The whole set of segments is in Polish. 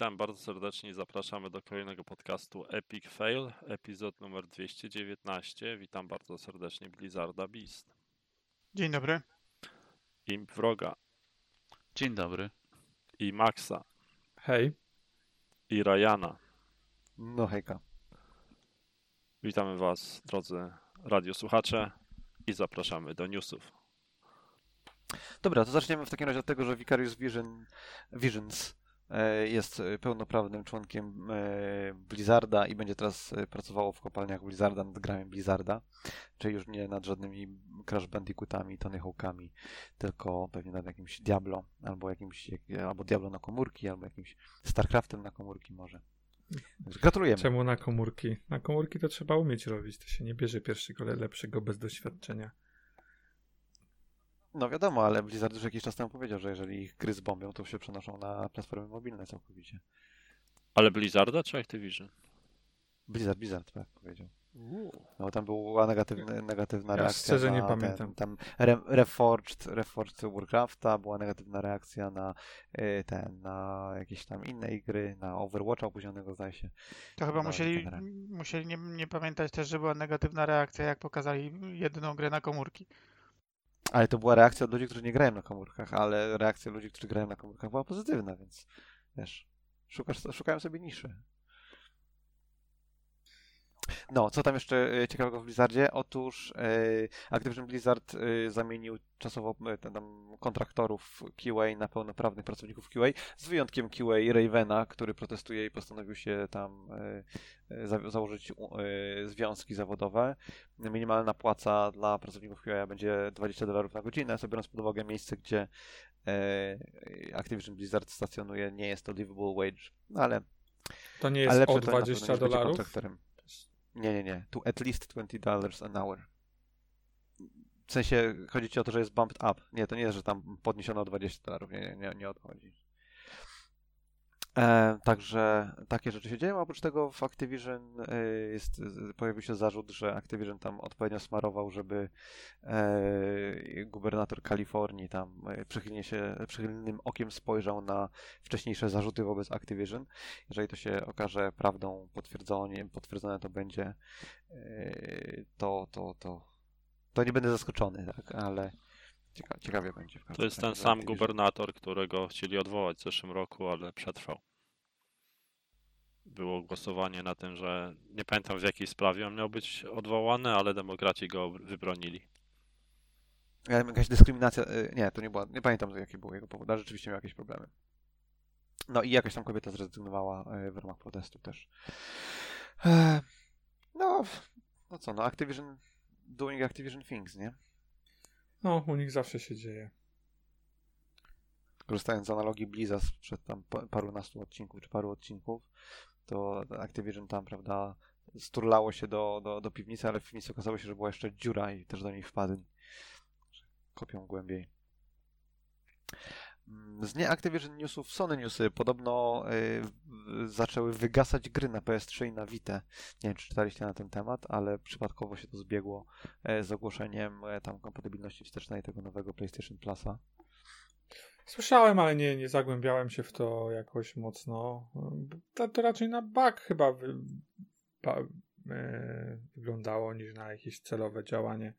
Witam bardzo serdecznie i zapraszamy do kolejnego podcastu Epic Fail, epizod numer 219. Witam bardzo serdecznie Blizzarda Beast. Dzień dobry. Imp Wroga. Dzień dobry. I Maxa. Hej. I Ryana. No hejka. Witamy Was, drodzy radiosłuchacze i zapraszamy do newsów. Dobra, to zaczniemy w takim razie od tego, że Vicarious Vision, Visions jest pełnoprawnym członkiem e, Blizzarda i będzie teraz e, pracowało w kopalniach Blizzarda nad grami Blizzarda, czyli już nie nad żadnymi Crash Bandicootami, Tony Hawkami, tylko pewnie nad jakimś Diablo, albo jakimś, albo Diablo na komórki, albo jakimś StarCraftem na komórki może. Gratulujemy. Czemu na komórki? Na komórki to trzeba umieć robić, to się nie bierze pierwszego lepszego bez doświadczenia. No wiadomo, ale Blizzard już jakiś czas temu powiedział, że jeżeli ich gry zbombią, to się przenoszą na platformy mobilne całkowicie. Ale Blizzarda czy Activision? Blizzard, Blizzard, tak powiedział. No tam była negatywna, negatywna ja reakcja szczerze na nie ten, pamiętam. tam Re, Reforged, Reforged Warcrafta, była negatywna reakcja na y, ten, na jakieś tam inne gry, na Overwatcha opóźnionego zdaje się. To chyba No, musieli, musieli nie, nie pamiętać też, że była negatywna reakcja, jak pokazali jedną grę na komórki. Ale to była reakcja od ludzi, którzy nie grają na komórkach, ale reakcja ludzi, którzy grają na komórkach była pozytywna, więc wiesz, szukasz, szukają sobie niszy. No, co tam jeszcze e, ciekawego w Blizzardzie? Otóż e, Activision Blizzard e, zamienił czasowo ten, tam, kontraktorów QA na pełnoprawnych pracowników QA, z wyjątkiem QA Ravena, który protestuje i postanowił się tam za, założyć związki zawodowe. Minimalna płaca dla pracowników QA będzie 20 dolarów na godzinę, sobie biorąc pod uwagę miejsce, gdzie Activision Blizzard stacjonuje, nie jest to livable wage, ale To nie ale jest lepsze o to na pewno 20 niż bycie dolarów? Nie, nie, nie. To at least 20 dollars an hour. W sensie chodzi ci o to, że jest bumped up. Nie, to nie jest, że tam podniesiono o 20 dolarów. Nie, nie, nie, nie o to chodzi. E, także takie rzeczy się dzieją. Oprócz tego w Activision e, jest, pojawił się zarzut, że Activision tam odpowiednio smarował, żeby e, gubernator Kalifornii tam e, przychylnie się, przychylnym okiem spojrzał na wcześniejsze zarzuty wobec Activision. Jeżeli to się okaże prawdą, potwierdzone, potwierdzone to będzie, e, to, to, to, to nie będę zaskoczony, tak, ale cieka ciekawie będzie. w To jest ten razie sam gubernator, którego chcieli odwołać w zeszłym roku, ale przetrwał. Było głosowanie na tym, że nie pamiętam w jakiej sprawie on miał być odwołany, ale demokraci go wybronili. Ja, Jakaś dyskryminacja, e, nie, to nie była, nie pamiętam jaki był jego powód, ale rzeczywiście miał jakieś problemy. No i jakaś tam kobieta zrezygnowała e, w ramach protestu też. E, No, no co, no Activision doing Activision things, nie? No, u nich zawsze się dzieje. korzystając z analogii Bliza sprzed tam pa- parunastu odcinków, czy paru odcinków, to Activision tam, prawda, sturlało się do, do, do piwnicy, ale w piwnicy okazało się, że była jeszcze dziura i też do niej wpadli. Kopią głębiej. Mm, Z nie Newsów Sony Newsy podobno y, zaczęły wygasać gry na PS3 i na Vita. Nie wiem, czy czytaliście na ten temat, ale przypadkowo się to zbiegło e, z ogłoszeniem e, tam kompatybilności wstecznej tego nowego PlayStation Plusa. Słyszałem, ale nie, nie zagłębiałem się w to jakoś mocno. To, to raczej na bug chyba wy, e, wyglądało niż na jakieś celowe działanie.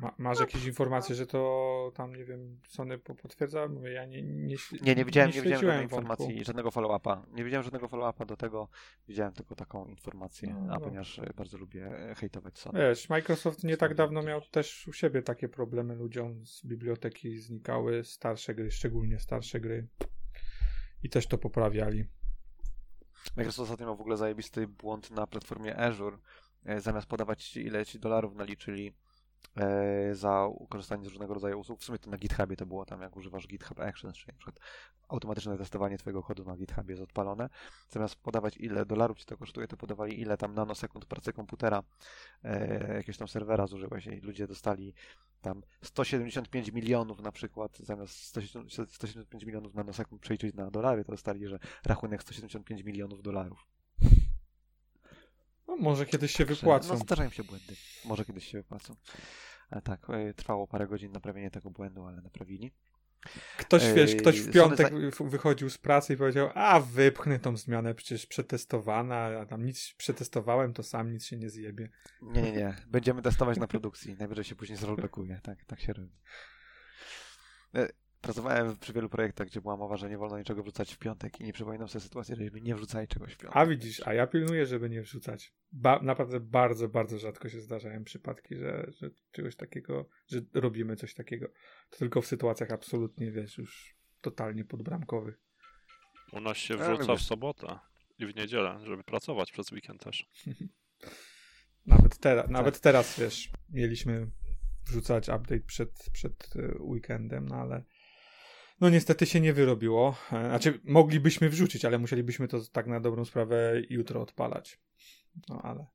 Ma, masz jakieś informacje, że to tam, nie wiem, Sony po- potwierdza? Mówię, Ja nie, nie, Nie, nie widziałem, nie, śledziłem widziałem żadnej wątku. informacji, żadnego follow-upa. Nie widziałem żadnego follow-upa do tego, widziałem tylko taką informację, No, a no. ponieważ bardzo lubię e, hejtować Sony. Wiesz, Microsoft nie tak dawno miał też u siebie takie problemy. Ludziom z biblioteki znikały starsze gry, szczególnie starsze gry. I też to poprawiali. Microsoft ostatnio miał w ogóle zajebisty błąd na platformie Azure. E, Zamiast podawać ci, ile ci dolarów naliczyli za korzystanie z różnego rodzaju usług, w sumie to na GitHubie to było tam, jak używasz GitHub Actions, czyli na przykład automatyczne testowanie twojego kodu na GitHubie jest odpalone. Zamiast podawać ile dolarów ci to kosztuje, to podawali ile tam nanosekund pracy komputera e, jakiegoś tam serwera zużyłeś i ludzie dostali tam 175 milionów na przykład, zamiast 170 175 milionów nanosekund przeliczyć na dolary, to dostali, że rachunek 175 milionów dolarów. No, może kiedyś się Także, wypłacą. No zdarzają się błędy. Może kiedyś się wypłacą. Ale tak, e, trwało parę godzin naprawienie tego błędu, ale naprawili. Ktoś, wiesz, ktoś w piątek wychodził z pracy i powiedział, a wypchnę tą zmianę, przecież przetestowana, a tam nic przetestowałem, to sam nic się nie zjebie. Nie, nie, nie. Będziemy testować na produkcji. Najwyżej się później zrollbackuje. Tak, tak się robi. Pracowałem przy wielu projektach, gdzie była mowa, że nie wolno niczego wrzucać w piątek i nie przypominam sobie sytuacji, żeby nie wrzucali czegoś w piątek. A widzisz, a ja pilnuję, żeby nie wrzucać. Ba naprawdę bardzo, bardzo rzadko się zdarzają przypadki, że, że czegoś takiego, że robimy coś takiego. To tylko w sytuacjach absolutnie, wiesz, już totalnie podbramkowych. U nas się wrzuca w sobotę i w niedzielę, żeby pracować przez weekend też. Nawet, teraz, Tak. nawet teraz, wiesz, mieliśmy wrzucać update przed, przed e, weekendem, no ale no niestety się nie wyrobiło. E, Znaczy, moglibyśmy wrzucić, ale musielibyśmy to tak na dobrą sprawę jutro odpalać. No ale,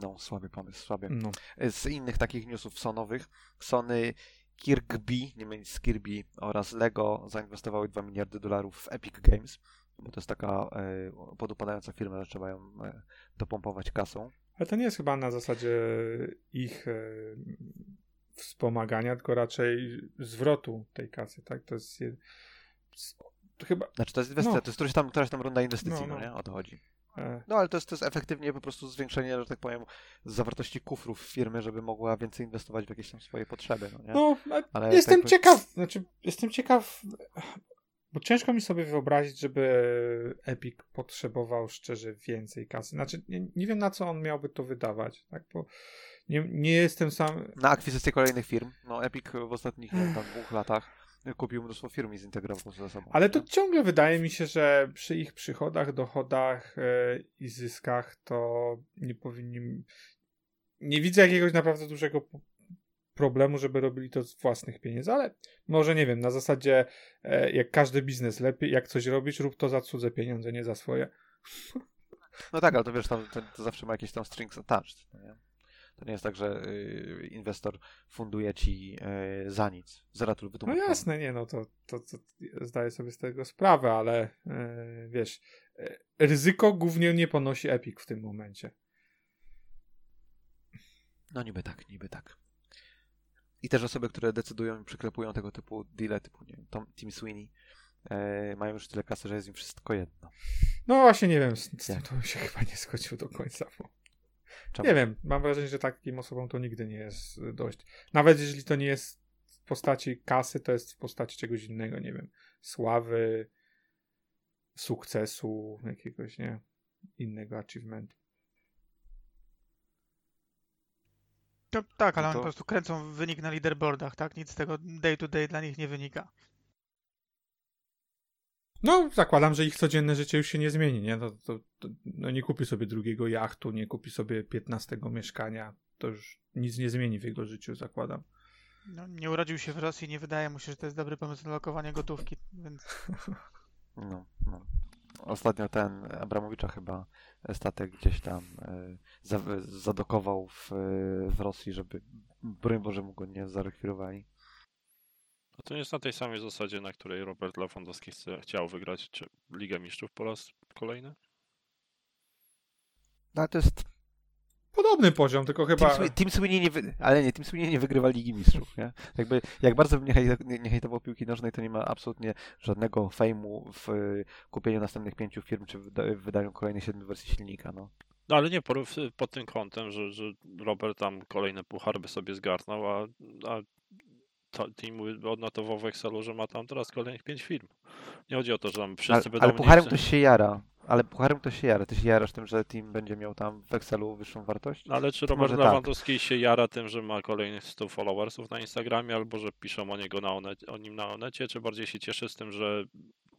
No, słaby pomysł, słaby. no. Z innych takich newsów sonowych, Sony Kirkby, nie mylić z Kirby oraz Lego zainwestowały 2 miliardy dolarów w Epic Games, bo to jest taka e, podupadająca firma, że trzeba ją e, dopompować kasą. Ale to nie jest chyba na zasadzie ich e, wspomagania, tylko raczej zwrotu tej kasy, tak? To jest chyba Znaczy to jest inwestycja, No. to jest któraś tam, któraś tam runda inwestycji, No, no, no. nie? O to chodzi. e, No ale to jest, to jest efektywnie po prostu zwiększenie, że tak powiem, zawartości kufrów firmy, żeby mogła więcej inwestować w jakieś tam swoje potrzeby, no nie? No, Ale jestem tak- ciekaw, znaczy jestem ciekaw, bo ciężko mi sobie wyobrazić, żeby Epic potrzebował szczerze więcej kasy. Znaczy nie, nie wiem na co on miałby to wydawać, tak, bo nie, nie jestem sam, Na akwizycję kolejnych firm, no Epic w ostatnich wiem, tam dwóch latach kupił mnóstwo firm i zintegrował ze sobą. ale to ciągle wydaje mi się, że przy ich przychodach, dochodach e, i zyskach to nie powinni, nie widzę jakiegoś naprawdę dużego problemu, żeby robili to z własnych pieniędzy, ale może nie wiem, na zasadzie e, jak każdy biznes, lepiej jak coś robisz, rób to za cudze pieniądze, nie za swoje. No tak, ale to wiesz, tam, to, to zawsze ma jakieś tam strings attached, no nie? To nie jest tak, że y, inwestor funduje ci y, za nic. Zera tu No wytłumaczę. jasne, nie, no to, to, to zdaję sobie z tego sprawę, ale e, wiesz, ryzyko głównie nie ponosi Epic w tym momencie. No niby tak, niby tak. I też osoby, które decydują i przyklepują tego typu deale, typu nie wiem, Tom, Tim Sweeney, e, mają już tyle kasy, że jest im wszystko jedno. No właśnie nie wiem, z, z tym to bym się chyba nie zgodził do końca, bo Czemu? nie wiem, mam wrażenie, że takim osobom to nigdy nie jest y, dość. Nawet jeżeli to nie jest w postaci kasy, to jest w postaci czegoś innego, nie wiem, sławy, sukcesu, jakiegoś, nie, innego achievementu. To, tak, ale No oni to- po prostu kręcą wynik na leaderboardach, tak? Nic z tego day to day dla nich nie wynika. No, zakładam, że ich codzienne życie już się nie zmieni, nie? To, to, to, no nie kupi sobie drugiego jachtu, nie kupi sobie 15 mieszkania. To już nic nie zmieni w jego życiu, zakładam. No, nie urodził się w Rosji, nie wydaje mu się, że to jest dobry pomysł na lokowanie gotówki, więc No, no. Ostatnio ten Abramowicza chyba statek gdzieś tam za, zadokował w, e, w Rosji, żeby broń Boże mu go nie zarekwirowali. A to nie jest na tej samej zasadzie, na której Robert Lewandowski chce, chciał wygrać czy Ligę Mistrzów po raz kolejny? No ale to jest Podobny poziom, tylko chyba... Team, Team Sweeney nie wy... ale nie, Team Sweeney nie wygrywa Ligi Mistrzów, nie? Jakby, jak bardzo bym nie, nie, nie hejtował piłki nożnej, to nie ma absolutnie żadnego fejmu w y, kupieniu następnych pięciu firm, czy w wydaniu kolejnych siedmiu wersji silnika, no. No ale nie porów, pod tym kątem, że, że Robert tam kolejne puchar by sobie zgarnął, a, a team odnotował w Excelu, że ma tam teraz kolejnych pięć firm. Nie chodzi o to, że tam wszyscy Ale, będą ale pucharem ktoś się jara. Ale pucharem ktoś się jara. Ty się jarasz tym, że team będzie miał tam w Excelu wyższą wartość? Ale czy To Robert może tak. Lewandowski się jara tym, że ma kolejnych 100 followersów na Instagramie, albo że piszą o, niego na onet, o nim na Onecie, czy bardziej się cieszy z tym, że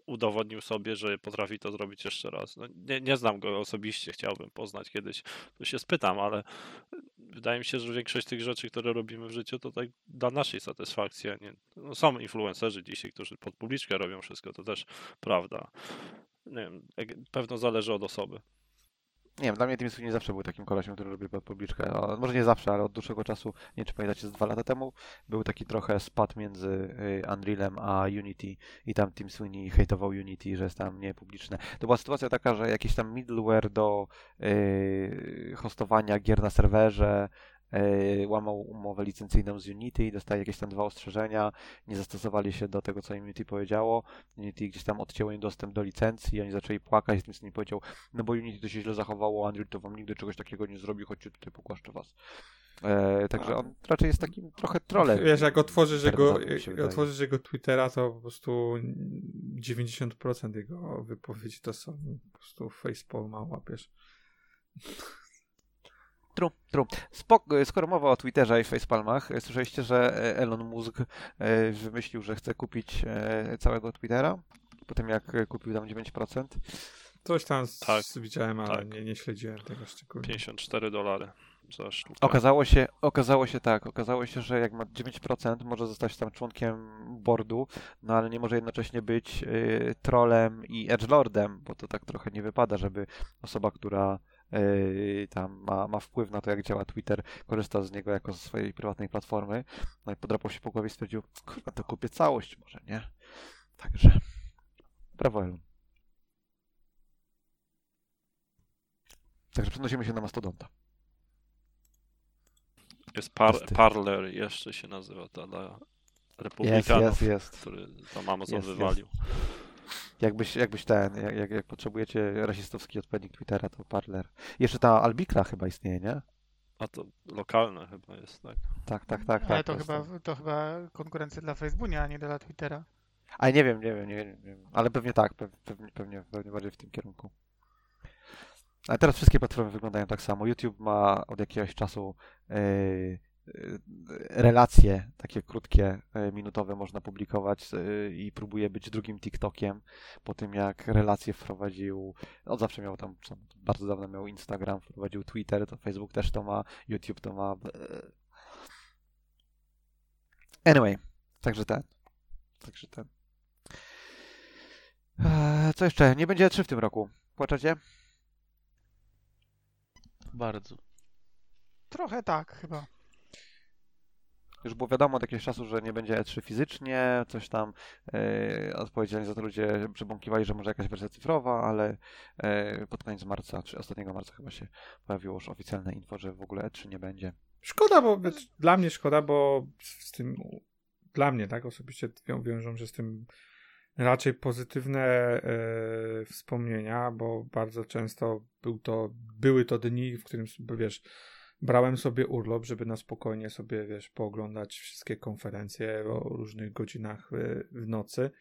udowodnił sobie, że potrafi to zrobić jeszcze raz? No, nie, nie znam go osobiście, chciałbym poznać kiedyś, to się spytam, ale wydaje mi się, że większość tych rzeczy, które robimy w życiu, to tak dla naszej satysfakcji, nie... No, są influencerzy dzisiaj, którzy pod publiczkę robią wszystko, to też prawda. Nie wiem, pewno zależy od osoby. Nie wiem, dla mnie Team Sweeney zawsze był takim kolesiem, który robił pod publiczkę. O, może nie zawsze, ale od dłuższego czasu, nie wiem czy pamiętacie, z dwa lata temu był taki trochę spad między y, Unrealem a Unity i tam Team Sweeney hejtował Unity, że jest tam niepubliczne. To była sytuacja taka, że jakiś tam middleware do y, hostowania gier na serwerze łamał umowę licencyjną z Unity, dostaje jakieś tam dwa ostrzeżenia, nie zastosowali się do tego, co im Unity powiedziało. Unity gdzieś tam odcięło im dostęp do licencji, oni zaczęli płakać, więc mi powiedział, no bo Unity to się źle zachowało, Unreal to wam nigdy czegoś takiego nie zrobi, chodźcie tutaj pogłaszczę was. E, także on raczej jest takim trochę trolem. Wiesz, jak otworzysz jego, się jak otworzysz jego Twittera, to po prostu 90% jego wypowiedzi to są po prostu facepalma łapiesz. True, true. Spok- skoro mowa o Twitterze i facepalmach, e, słyszeliście, że e, Elon Musk e, wymyślił, że chce kupić e, całego Twittera? Po tym jak e, kupił tam 9%? Coś tam Tak, widziałem, ale tak. nie, nie śledziłem tego szczególnie. 54 dolary. Okazało się, okazało się tak, okazało się, że jak ma 9%, może zostać tam członkiem boardu, no ale nie może jednocześnie być y, trolem i edgelordem, bo to tak trochę nie wypada, żeby osoba, która y, tam ma, ma wpływ na to, jak działa Twitter, korzysta z niego jako ze swojej prywatnej platformy. No i podrapał się po głowie i stwierdził, kurwa, to kupię całość może, nie? Także, brawo Elon. Także przenosimy się na Mastodonta. Jest par. Parler, jeszcze się nazywa ta dla republikanów, jest, jest. który tam Amazon Jest, wywalił. Jakbyś, jakbyś ten, jak, jak, jak potrzebujecie rasistowski odpowiednik Twittera, to Parler. Jeszcze ta Albikra chyba istnieje, nie? A to lokalne chyba jest, tak? Tak, tak, tak. Ale tak, to chyba, to chyba konkurencja dla Facebooka, a nie dla Twittera. A nie wiem, nie wiem, nie wiem, nie wiem. Ale pewnie tak, pe- pewnie, pewnie, pewnie bardziej w tym kierunku. Ale teraz wszystkie platformy wyglądają tak samo. YouTube ma od jakiegoś czasu yy, relacje takie krótkie, yy, minutowe można publikować yy, i próbuje być drugim TikTokiem po tym jak relacje wprowadził, od zawsze miał tam, bardzo dawno miał Instagram, wprowadził Twitter, to Facebook też to ma, YouTube to ma. yy. Anyway, także ten. Także ten. Eee, Co jeszcze? Nie będzie E3 w tym roku. Płaczecie? Bardzo. Trochę tak chyba. Już było wiadomo od jakiegoś czasu, że nie będzie E3 fizycznie, coś tam e, odpowiedzialni za to ludzie przebąkiwali, że może jakaś wersja cyfrowa, ale e, pod koniec marca, czy ostatniego marca chyba się pojawiło już oficjalne info, że w ogóle E3 nie będzie. Szkoda, bo dla mnie szkoda, bo z tym, dla mnie, tak, osobiście wią, wiążą się z tym raczej pozytywne e, wspomnienia, bo bardzo często był to, były to dni, w którym, wiesz, brałem sobie urlop, żeby na spokojnie sobie, wiesz, pooglądać wszystkie konferencje o różnych godzinach e, w nocy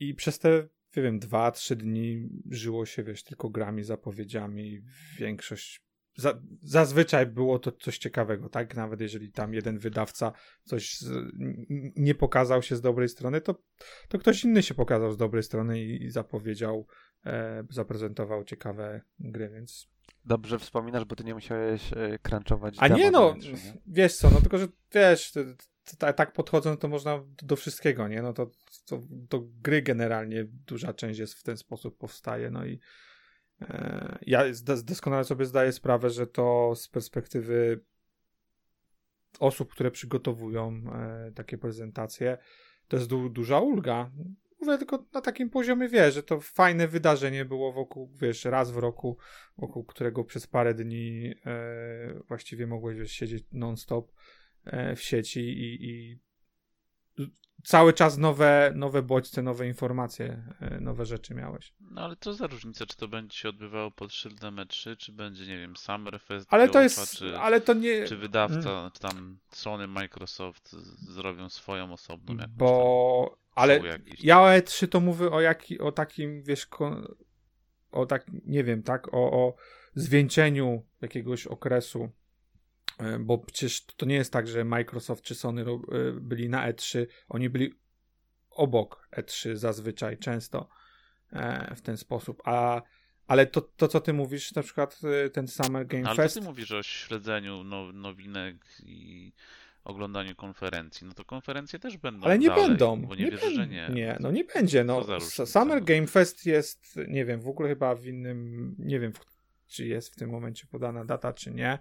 i przez te, nie wiem, dwa, trzy dni żyło się, wiesz, tylko grami, zapowiedziami, większość za, zazwyczaj było to coś ciekawego, tak? Nawet jeżeli tam jeden wydawca coś z, nie pokazał się z dobrej strony, to, to ktoś inny się pokazał z dobrej strony i, i zapowiedział, e, zaprezentował ciekawe gry, więc. Dobrze wspominasz, bo ty nie musiałeś e, crunchować A nie no, E3, nie? wiesz co, no tylko, że wiesz, to, to, to, tak podchodząc, to można do wszystkiego, nie? No to, to, to gry generalnie duża część jest w ten sposób powstaje, no i e, ja doskonale sobie zdaję sprawę, że to z perspektywy osób, które przygotowują e, takie prezentacje, to jest du- duża ulga. Mówię tylko na takim poziomie, wiesz, że to fajne wydarzenie było wokół, wiesz, raz w roku, wokół którego przez parę dni e, właściwie mogłeś siedzieć non-stop e, w sieci i, i cały czas nowe, nowe bodźce, nowe informacje, e, nowe rzeczy miałeś. No ale to za różnica, czy to będzie się odbywało pod szyldem E3, czy będzie, nie wiem, Summerfest, Ale to jest, czy, ale to nie, czy wydawca, czy tam Sony, Microsoft zrobią swoją osobną jakąś bo, ale jakiś. ja o E3 to mówię o, jaki, o takim, wiesz, ko- o tak, nie wiem, tak, o, o zwieńczeniu jakiegoś okresu, bo przecież to nie jest tak, że Microsoft czy Sony e, byli na E3, oni byli obok E3 zazwyczaj, często e, w ten sposób, a ale to, to, co ty mówisz, na przykład e, ten Summer Game No, ale Fest, ty mówisz o śledzeniu now, nowinek i oglądaniu konferencji. No to konferencje też będą Ale nie dalej, będą. Bo nie, wierzę, bę- że nie. Nie, no nie będzie. No, Summer no. Game Fest jest, nie wiem, w ogóle chyba w innym, nie wiem, czy jest w tym momencie podana data, czy nie.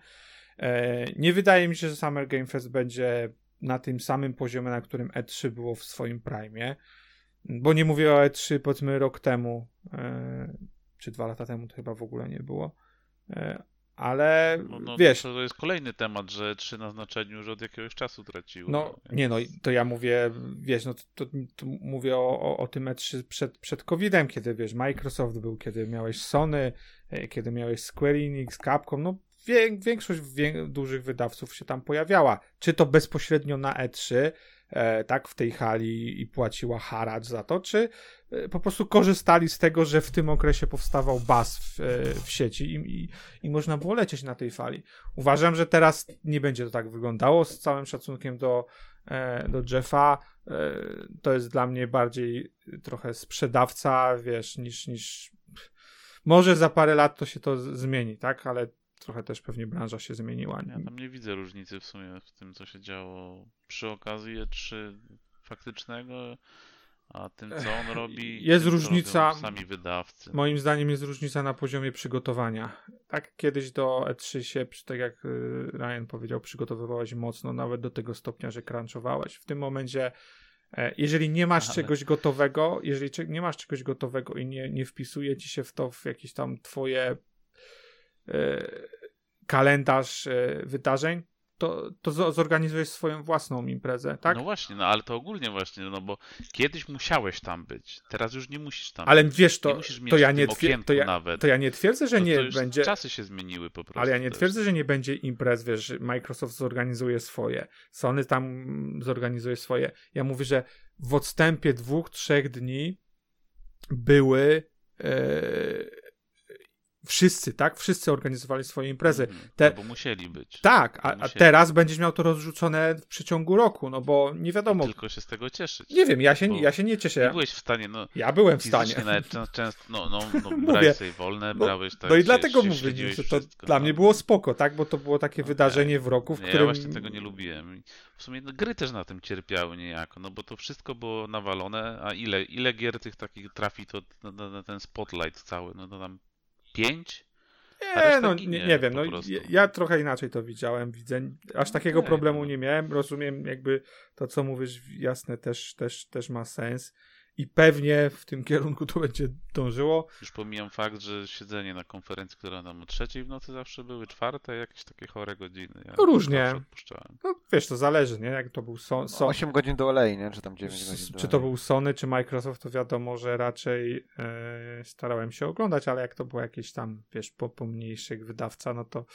E, nie wydaje mi się, że Summer Game Fest będzie na tym samym poziomie, na którym E3 było w swoim prime. Bo nie mówię o E3 powiedzmy rok temu, e, czy dwa lata temu to chyba w ogóle nie było. E, ale No, no, wiesz, To jest kolejny temat, że 3 na znaczeniu już od jakiegoś czasu traciło. No, nie no, to ja mówię, wiesz, no to, to mówię o, o, o tym E3 przed, przed COVID-em, kiedy, wiesz, Microsoft był, kiedy miałeś Sony, kiedy miałeś Square Enix, Capcom, no większość wię, dużych wydawców się tam pojawiała. Czy to bezpośrednio na E3, e, tak, w tej hali i płaciła haracz za to, czy e, po prostu korzystali z tego, że w tym okresie powstawał baz w, e, w sieci i, i, i można było lecieć na tej fali. Uważam, że teraz nie będzie to tak wyglądało. Z całym szacunkiem do, e, do Jeffa, e, to jest dla mnie bardziej trochę sprzedawca, wiesz, niż, niż. Może za parę lat to się to zmieni, tak? Ale trochę też pewnie branża się zmieniła. Ja tam nie widzę różnicy w sumie w tym, co się działo przy okazji E3 faktycznego, a tym, co on robi. Jest tym, różnica- Sami wydawcy. Moim zdaniem jest różnica na poziomie przygotowania. Tak kiedyś do E3 się, tak jak y, Ryan powiedział, przygotowywałeś mocno, nawet do tego stopnia, że crunchowałeś. W tym momencie, e, jeżeli nie masz Ale- czegoś gotowego, jeżeli nie masz czegoś gotowego i nie, nie wpisuje ci się w to w jakieś tam twoje kalendarz e, wydarzeń, to, to zo- zorganizujesz swoją własną imprezę, tak? No właśnie, no ale to ogólnie właśnie, no bo kiedyś musiałeś tam być, teraz już nie musisz tam Ale być. wiesz, nie to, mieć to ja nie to ja, nawet. to ja nie twierdzę, że To- nie to będzie. Czasy się zmieniły po prostu. Ale ja nie twierdzę, że nie będzie imprez, wiesz, że Microsoft zorganizuje swoje, Sony tam zorganizuje swoje. Ja mówię, że w odstępie dwóch, trzech dni były e, wszyscy, tak? Wszyscy organizowali swoje imprezy. Mhm, Te- no bo musieli być. Tak, a, a teraz będziesz miał to rozrzucone w przeciągu roku, no bo nie wiadomo. Tylko się z tego cieszyć. Nie wiem, ja się, Bo ja się nie Nie cieszę. byłeś w stanie, no Ja byłem w stanie. nawet często, no, no, no brałeś sobie wolne, No, brałeś tak, no i się- dlatego się mówię, że to wszystko, dla no. mnie było spoko, tak? Bo to było takie Okej. wydarzenie w roku, w Nie, którym... Ja właśnie tego nie lubiłem. I W sumie no, gry też na tym cierpiały niejako, no bo to wszystko było nawalone, a ile, ile gier tych takich trafi to na, na, na ten spotlight cały, no to tam pięć? Nie, no ginie nie, nie wiem, no ja, ja trochę inaczej to widziałem, widzę, aż takiego Okej, problemu no. nie miałem, rozumiem jakby to, co mówisz, jasne, też, też, też ma sens i pewnie w tym kierunku to będzie dążyło. Już pomijam fakt, że siedzenie na konferencji, która tam o trzeciej w nocy zawsze były, czwarte, jakieś takie chore godziny. Ja No różnie. No wiesz, to zależy, nie, jak to był so, so, 8 godzin do LA, nie? Czy tam 9 s- godzin do czy to był Sony, czy Microsoft, to wiadomo, że raczej e, starałem się oglądać, ale jak to było jakieś tam, wiesz, po, pomniejszych wydawca, no to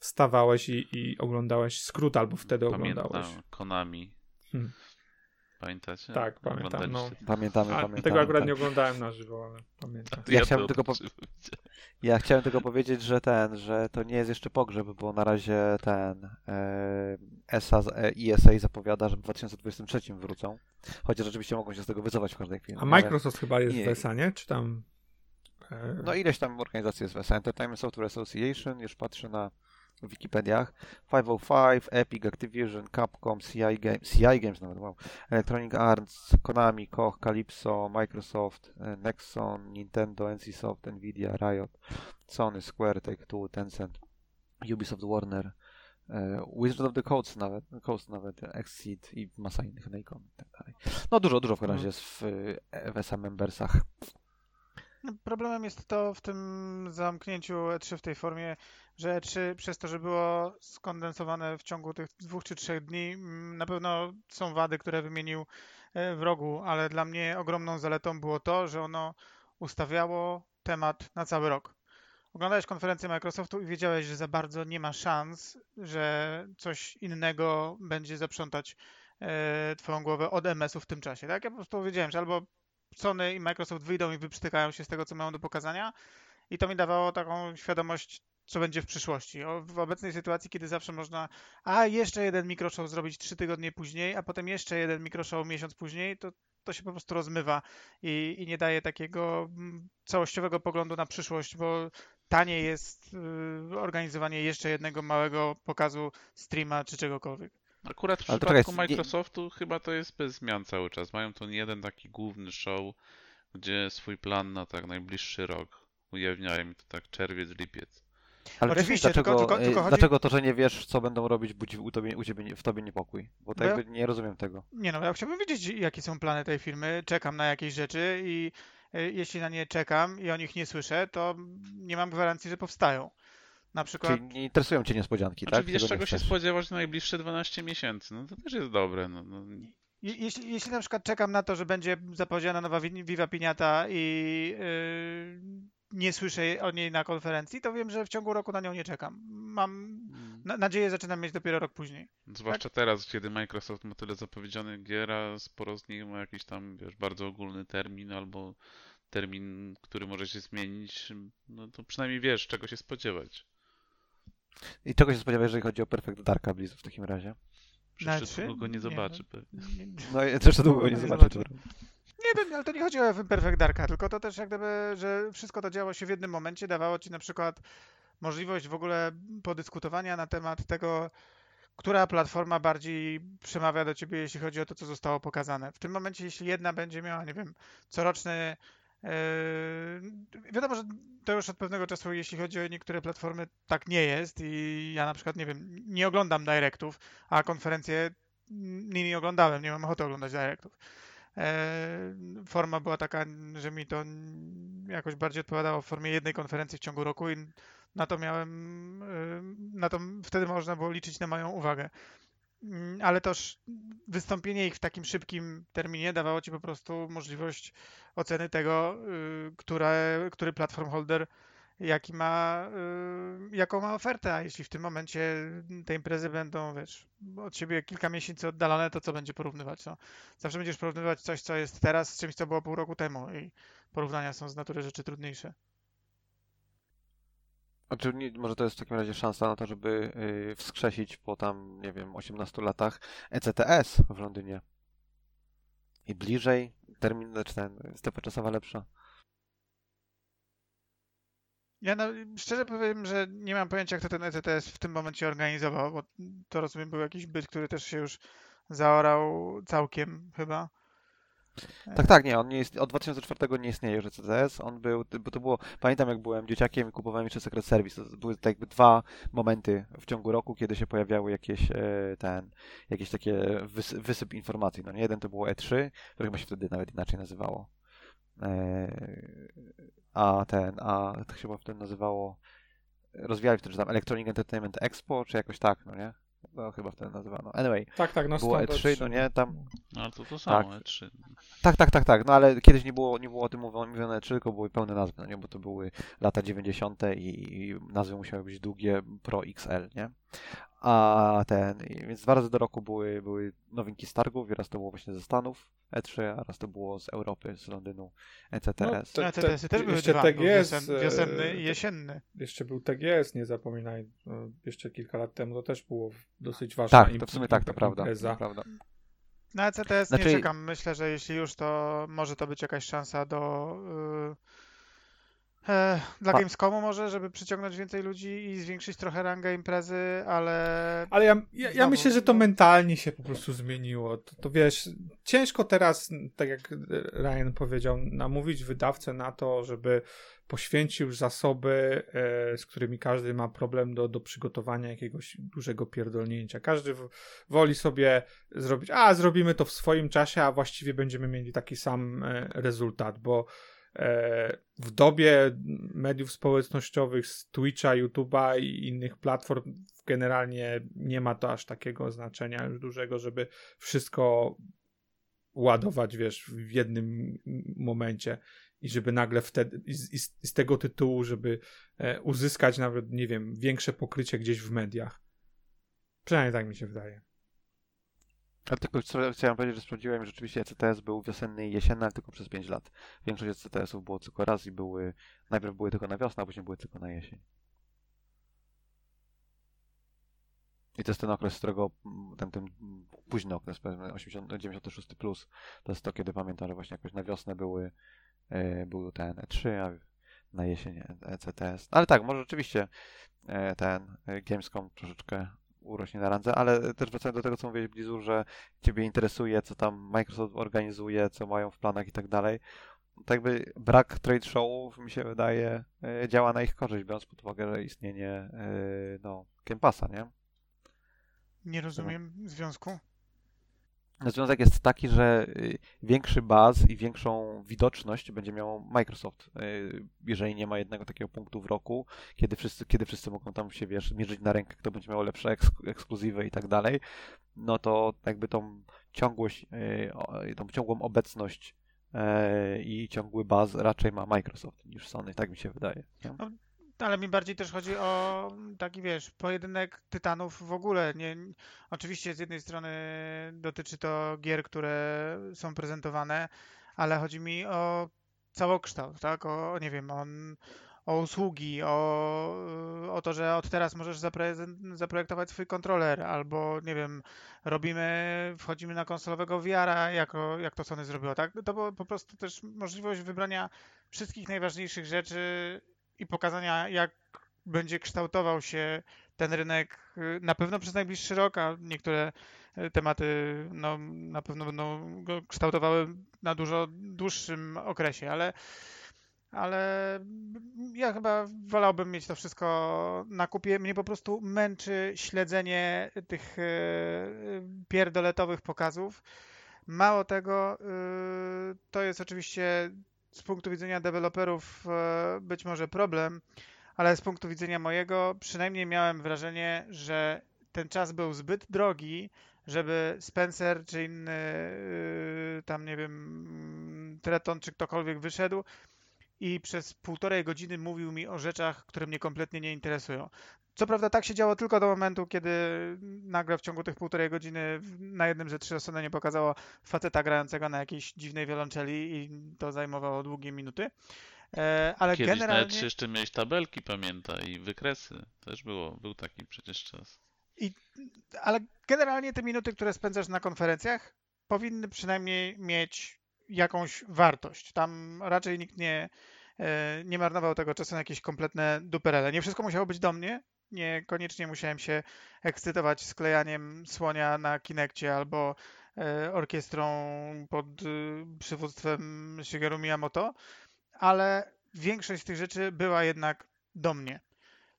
wstawałeś i, i oglądałeś skrót, albo wtedy oglądałeś. Pamiętam Konami. Hmm. Pamiętacie? Tak, pamiętam, no. Pamiętamy, A, pamiętamy. tego akurat tak. nie oglądałem na żywo, ale pamiętam. Ja to chciałem tylko po-. Ja chciałem tylko powiedzieć, że ten, że to nie jest jeszcze pogrzeb, bo na razie ten ESA, ESA zapowiada, że w 2023 wrócą. Chociaż rzeczywiście mogą się z tego wycofać w każdej chwili. A nie? Ale- Microsoft chyba jest nie. w ESA, nie? Czy tam... E, No ileś tam organizacji jest w ESA. Entertainment Software Association, już patrzę na Wikipediach. 505, Epic, Activision, Capcom, CI Games, CI Games nawet, wow. Electronic Arts, Konami, Koch, Calypso, Microsoft, e, Nexon, Nintendo, NCSoft, Nvidia, Riot, Sony, Square, Take-Two, Tencent, Ubisoft, Warner, e, Wizard of the Coast nawet, Coast nawet, Exceed i masa innych, Nacon i tak dalej. No dużo, dużo w każdym razie jest w, e, w membersach. Problemem jest to w tym zamknięciu E3 w tej formie, że E3 przez to, że było skondensowane w ciągu tych dwóch czy trzech dni, mm, na pewno są wady, które wymienił e, w rogu, ale dla mnie ogromną zaletą było to, że ono ustawiało temat na cały rok. Oglądałeś konferencję Microsoftu i wiedziałeś, że za bardzo nie ma szans, że coś innego będzie zaprzątać e, twoją głowę od MS-u w tym czasie. Tak? Ja po prostu wiedziałem, że albo Sony i Microsoft wyjdą i wyprztykają się z tego, co mają do pokazania. I to mi dawało taką świadomość, co będzie w przyszłości. O, w obecnej sytuacji, kiedy zawsze można, a jeszcze jeden mikroshow zrobić trzy tygodnie później, a potem jeszcze jeden mikroshow miesiąc później, to, to się po prostu rozmywa i, i nie daje takiego mm, całościowego poglądu na przyszłość, bo taniej jest y, organizowanie jeszcze jednego małego pokazu streama czy czegokolwiek. Akurat w Ale przypadku czekaj, nie- Microsoftu chyba to jest bez zmian cały czas. Mają ten jeden taki główny show, gdzie swój plan na tak najbliższy rok ujawniają i to tak czerwiec, lipiec. Ale Oczywiście, tylko- dlaczego, tylko- tylko e, chodzi- dlaczego to, że nie wiesz, co będą robić, budzi u, tobie, u ciebie, w tobie niepokój? Bo ja- jakby nie rozumiem tego. Nie no, ja chciałbym wiedzieć, jakie są plany tej firmy. Czekam na jakieś rzeczy i e, jeśli na nie czekam i o nich nie słyszę, to nie mam gwarancji, że powstają. Na przykład Czyli nie interesują cię niespodzianki, Znaczy, tak? wiesz, czego się spodziewać na najbliższe 12 miesięcy. No to też jest dobre. No, no. Je- Jeśli, jeśli na przykład czekam na to, że będzie zapowiedziana nowa Viva Piniata i yy, nie słyszę o niej na konferencji, to wiem, że w ciągu roku na nią nie czekam. Mam na, nadzieję, zaczynam mieć dopiero rok później. Zwłaszcza teraz, kiedy Microsoft ma tyle zapowiedzianych gier, a sporo z nich ma jakiś tam, wiesz, bardzo ogólny termin albo termin, który może się zmienić, no to przynajmniej wiesz, czego się spodziewać. I czego się spodziewasz, jeżeli chodzi o Perfect Darka Blizu w takim razie? Przecież Znaczy? długo go nie Nie, zobaczy no. pewnie. No i też długo go nie Nie zobaczę. zobaczę. Nie, to, ale to nie chodzi o Perfect Darka, tylko to też jak gdyby, że wszystko to działo się w jednym momencie, dawało ci na przykład możliwość w ogóle podyskutowania na temat tego, która platforma bardziej przemawia do ciebie, jeśli chodzi o to, co zostało pokazane. W tym momencie, jeśli jedna będzie miała, nie wiem, coroczny. Yy, wiadomo, że to już od pewnego czasu, jeśli chodzi o niektóre platformy, tak nie jest i ja na przykład, nie wiem, nie oglądam directów, a konferencje nimi oglądałem, nie mam ochoty oglądać directów. E, Forma była taka, że mi to jakoś bardziej odpowiadało w formie jednej konferencji w ciągu roku i na to miałem, e, na to wtedy można było liczyć na moją uwagę. Mm, Ale też wystąpienie ich w takim szybkim terminie dawało ci po prostu możliwość oceny tego, y, które, który platform holder jaki ma, y, jaką ma ofertę, a jeśli w tym momencie te imprezy będą, wiesz, od siebie kilka miesięcy oddalone, to co będzie porównywać? No, zawsze będziesz porównywać coś, co jest teraz z czymś, co było pół roku temu i porównania są z natury rzeczy trudniejsze. A czy nie, może to jest w takim razie szansa na to, żeby y, wskrzesić po tam, nie wiem, 18 latach ECTS w Londynie? I bliżej, termin, znaczy ten, strefa czasowa lepsza. Ja na, szczerze powiem, że nie mam pojęcia, kto ten ECTS w tym momencie organizował, bo to rozumiem był jakiś byt, który też się już zaorał całkiem chyba. Tak, tak, nie, on nie jest, od 2004 nie istnieje już ECTS, on był, bo to było, pamiętam jak byłem dzieciakiem i kupowałem jeszcze Secret Service, to były tak jakby dwa momenty w ciągu roku, kiedy się pojawiały jakieś, e, ten, jakieś takie wys, wysyp informacji, no nie, jeden to było E3, które chyba się wtedy nawet inaczej nazywało, e, a ten, a to się chyba wtedy nazywało, rozwijali wtedy, że tam Electronic Entertainment Expo, czy jakoś tak, no nie, no chyba wtedy nazywano, anyway, Tak, tak, no było stąd E3, no nie, tam No ale to to samo, Tak. E3. Tak, tak, tak, tak. No ale kiedyś nie było, nie było o tym mówione, mówione czy tylko były pełne nazwy, no nie? Bo to były lata 90. i, i nazwy musiały być długie Pro XL, nie? A ten, więc dwa razy do roku były, były nowinki z targów, i raz to było właśnie ze Stanów E3, a raz to było z Europy, z Londynu E ECTS. No, No, te- ECTS-y też były jeszcze dwa, tak był jest, wiosen, e, wiosenny i jesienny. Jeszcze był TGS, nie zapominaj. No, Jeszcze kilka lat temu to też było dosyć ważna Tak, to w sumie tak, to prawda. To prawda. Na ECTS Znaczy- nie czekam. Myślę, że jeśli już, to może to być jakaś szansa do. Yy, e, dla Pa- Gamescomu może, żeby przyciągnąć więcej ludzi i zwiększyć trochę rangę imprezy, ale Ale ja, ja, ja myślę, że to mentalnie się po prostu zmieniło. To, to wiesz, ciężko teraz, tak jak Ryan powiedział, namówić wydawcę na to, żeby poświęcił zasoby, e, z którymi każdy ma problem do, do przygotowania jakiegoś dużego pierdolnięcia. Każdy w, woli sobie zrobić, a zrobimy to w swoim czasie, a właściwie będziemy mieli taki sam e, rezultat, bo e, w dobie mediów społecznościowych, z Twitcha, YouTube'a i innych platform generalnie nie ma to aż takiego znaczenia już dużego, żeby wszystko ładować, wiesz, w jednym momencie i żeby nagle wtedy, i z, i z tego tytułu, żeby e, uzyskać nawet, nie wiem, większe pokrycie gdzieś w mediach. Przynajmniej tak mi się wydaje. Ale tylko chciałem powiedzieć, że sprawdziłem, że rzeczywiście ECTS był wiosenny i jesienny, ale tylko przez 5 lat. Większość ECTS-ów było tylko raz i były, najpierw były tylko na wiosnę, a później były tylko na jesień. I to jest ten okres, z którego mm, ten, ten późny okres, powiedzmy 80, 96 plus, to jest to, kiedy pamiętam, że właśnie jakoś na wiosnę były, e, był ten E3, a na jesień ECTS. Ale tak, może rzeczywiście e, ten e, Gamescom troszeczkę urośnie na randze, ale też wracając do tego, co mówiłeś Blizu, że Ciebie interesuje, co tam Microsoft organizuje, co mają w planach i tak dalej. To jakby brak trade showów, mi się wydaje, e, działa na ich korzyść, biorąc pod uwagę, istnienie e, no, Game Passa, nie? nie rozumiem związku. Związek jest taki, że y, większy baz i większą widoczność będzie miał Microsoft, y, jeżeli nie ma jednego takiego punktu w roku, kiedy wszyscy, kiedy wszyscy mogą tam się, wiesz, mierzyć na rękę, kto będzie miał lepsze eks- ekskluzywy i tak dalej, no to jakby tą ciągłość, y, tą ciągłą obecność i ciągły baz raczej ma Microsoft niż Sony, tak mi się wydaje. nie? Ale mi bardziej też chodzi o taki, wiesz, pojedynek tytanów w ogóle. Nie, oczywiście z jednej strony dotyczy to gier, które są prezentowane, ale chodzi mi o całokształt, tak? O, nie wiem, o, o usługi, o, o to, że od teraz możesz zaprojektować swój kontroler, albo, nie wiem, robimy, wchodzimy na konsolowego VR-a, jako, jak to Sony zrobiło, tak? To po prostu też możliwość wybrania wszystkich najważniejszych rzeczy i pokazania, jak będzie kształtował się ten rynek y, na pewno przez najbliższy rok, a niektóre y, tematy no, na pewno będą go kształtowały na dużo dłuższym okresie, ale, ale ja chyba wolałbym mieć to wszystko na kupie. Mnie po prostu męczy śledzenie tych y, pierdoletowych pokazów. Mało tego, to jest oczywiście z punktu widzenia deweloperów e, być może problem, ale z punktu widzenia mojego przynajmniej miałem wrażenie, że ten czas był zbyt drogi, żeby Spencer czy inny y, tam nie wiem Treton czy ktokolwiek wyszedł i przez półtorej godziny mówił mi o rzeczach, które mnie kompletnie nie interesują. Co prawda tak się działo tylko do momentu, kiedy nagle w ciągu tych półtorej godziny na jednym ze trzy nie pokazało faceta grającego na jakiejś dziwnej wiolonczeli i to zajmowało długie minuty. E, ale Kiedyś generalnie... nawet jeszcze miałeś tabelki, pamiętaj, i wykresy. Też było, był taki przecież czas. ale generalnie te minuty, które spędzasz na konferencjach, powinny przynajmniej mieć jakąś wartość. Tam raczej nikt nie, e, nie marnował tego czasu na jakieś kompletne duperele. Nie wszystko musiało być do mnie. Niekoniecznie musiałem się ekscytować sklejaniem słonia na Kinekcie albo e, orkiestrą pod e, przywództwem Shigeru Miyamoto, ale większość tych rzeczy była jednak do mnie.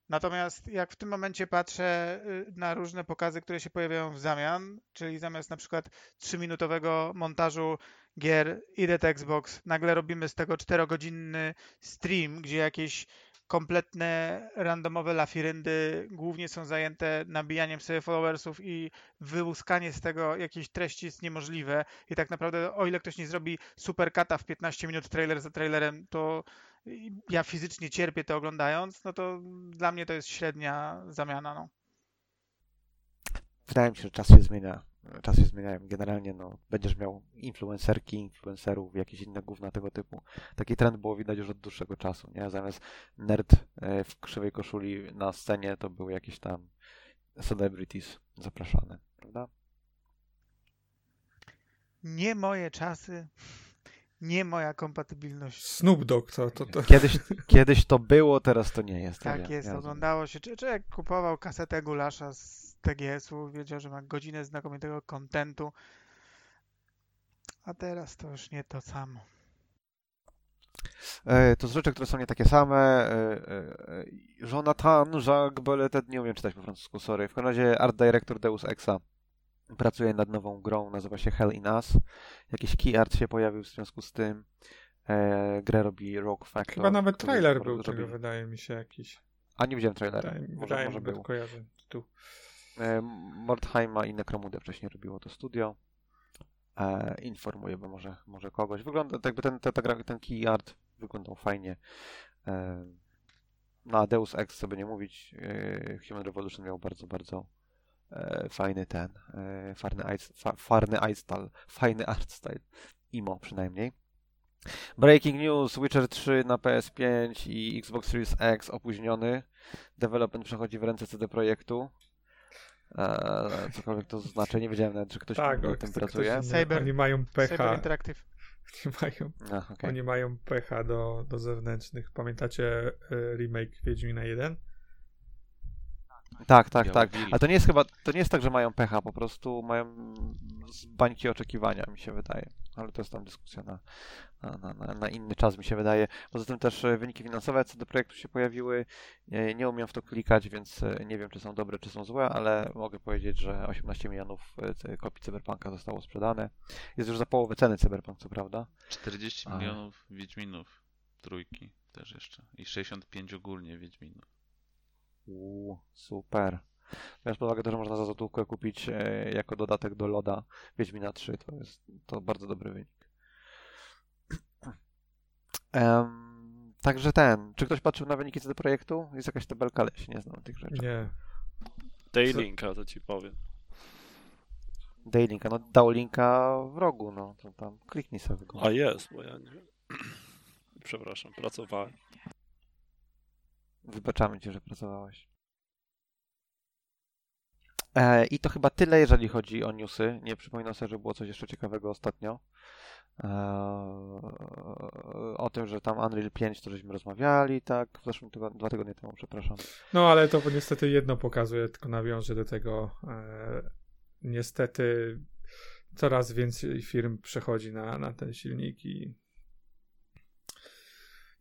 Natomiast jak w tym momencie patrzę y, na różne pokazy, które się pojawiają w zamian, czyli zamiast na przykład 3-minutowego montażu gier idę Xbox, nagle robimy z tego 4-godzinny stream, gdzie jakieś kompletne randomowe lafiryndy głównie są zajęte nabijaniem sobie followersów i wyłuskanie z tego jakiejś treści jest niemożliwe i tak naprawdę o ile ktoś nie zrobi super kata w 15 minut trailer za trailerem, to ja fizycznie cierpię to oglądając, no to dla mnie to jest średnia zamiana. No. Wydaje mi się, że czas się zmienia. Czasy się zmieniają. Generalnie no, będziesz miał influencerki, influencerów, jakieś inne gówna tego typu. Taki trend było widać już od dłuższego czasu, nie? Zamiast nerd e, w krzywej koszuli na scenie, to były jakieś tam celebrities zapraszane, prawda? Nie moje czasy, nie moja kompatybilność. Snoop Dogg to, to, to. Kiedyś, kiedyś to było, teraz to nie jest. ja Tak wiem, jest, ja oglądało się. Czy, czy jak kupował kasetę gulasza z TGS-u, wiedział, że ma godzinę znakomitego kontentu. A teraz to już nie to samo. E, to z rzeczy, które są nie takie same. E, e, e, Jonathan Jacques Bolletet, nie umiem czytać po francusku, sorry. W każdym razie art director Deus Exa pracuje nad nową grą, nazywa się Hell in Us. Jakiś key art się pojawił w związku z tym. Grę robi Rogue Factor. Chyba nawet trailer był robi- tego, wydaje mi się jakiś. A nie widziałem trailera. Wydaje, Może, wydaje może mi się, był. kojarzę tu. Mordheima i Necromudę wcześniej robiło to studio. E, informuję, bo może, może kogoś. Wygląda, jakby ten, ta, ta, ten key art wyglądał fajnie. E, na Deus Ex, co by nie mówić, e, Human Revolution miał bardzo, bardzo e, fajny ten, e, farny art style, fajny art style. Imo przynajmniej. Breaking news, Witcher 3 na PS5 i Xbox Series X opóźniony. Development przechodzi w ręce CD Projektu. Eee, cokolwiek to znaczy, nie wiedziałem nawet, że ktoś Tak, nad o, tym ktoś pracuje. Saber. Oni mają Saber pecha. Interactive. Oni mają, A, okej. oni mają pecha do, do zewnętrznych. Pamiętacie e, remake Wiedźmina 1? Tak, tak, tak. Ale to nie jest chyba, to nie jest tak, że mają pecha, po prostu mają z bańki oczekiwania, mi się wydaje. Ale to jest tam dyskusja na, na, na- na, inny czas, mi się wydaje. Poza tym też e, wyniki finansowe co do projektu się pojawiły. Nie, nie umiem w to klikać, więc e, nie wiem, czy są dobre, czy są złe, ale mogę powiedzieć, że 18 milionów e, kopii Cyberpunka zostało sprzedane. Jest już za połowę ceny Cyberpunk, co prawda. 40 A. milionów Wiedźminów trójki też jeszcze. I 65 ogólnie Wiedźminów. Uuu, super. Biorąc pod uwagę to, że można za złotówkę kupić e, jako dodatek do Loda Wiedźmina 3, to jest to bardzo dobry wynik. Em, także ten, czy ktoś patrzył na wyniki CD Projektu? Jest jakaś tabelka, ale się nie znam tych rzeczy. Nie. Dej linka, to ci powiem. Daj linka, no dał linka w rogu, no to tam kliknij sobie go. A jest, bo ja nie wiem. Przepraszam, pracowałem. Wybaczamy ci, że pracowałeś. E, I to chyba tyle, jeżeli chodzi o newsy. Nie przypominam sobie, że było coś jeszcze ciekawego ostatnio. E, o tym, że tam Unreal 5 to żeśmy rozmawiali, tak, w zeszłym tygodniu, dwa tygodnie temu, przepraszam. No ale to niestety jedno pokazuje, tylko nawiążę do tego. E, niestety coraz więcej firm przechodzi na, na ten silnik i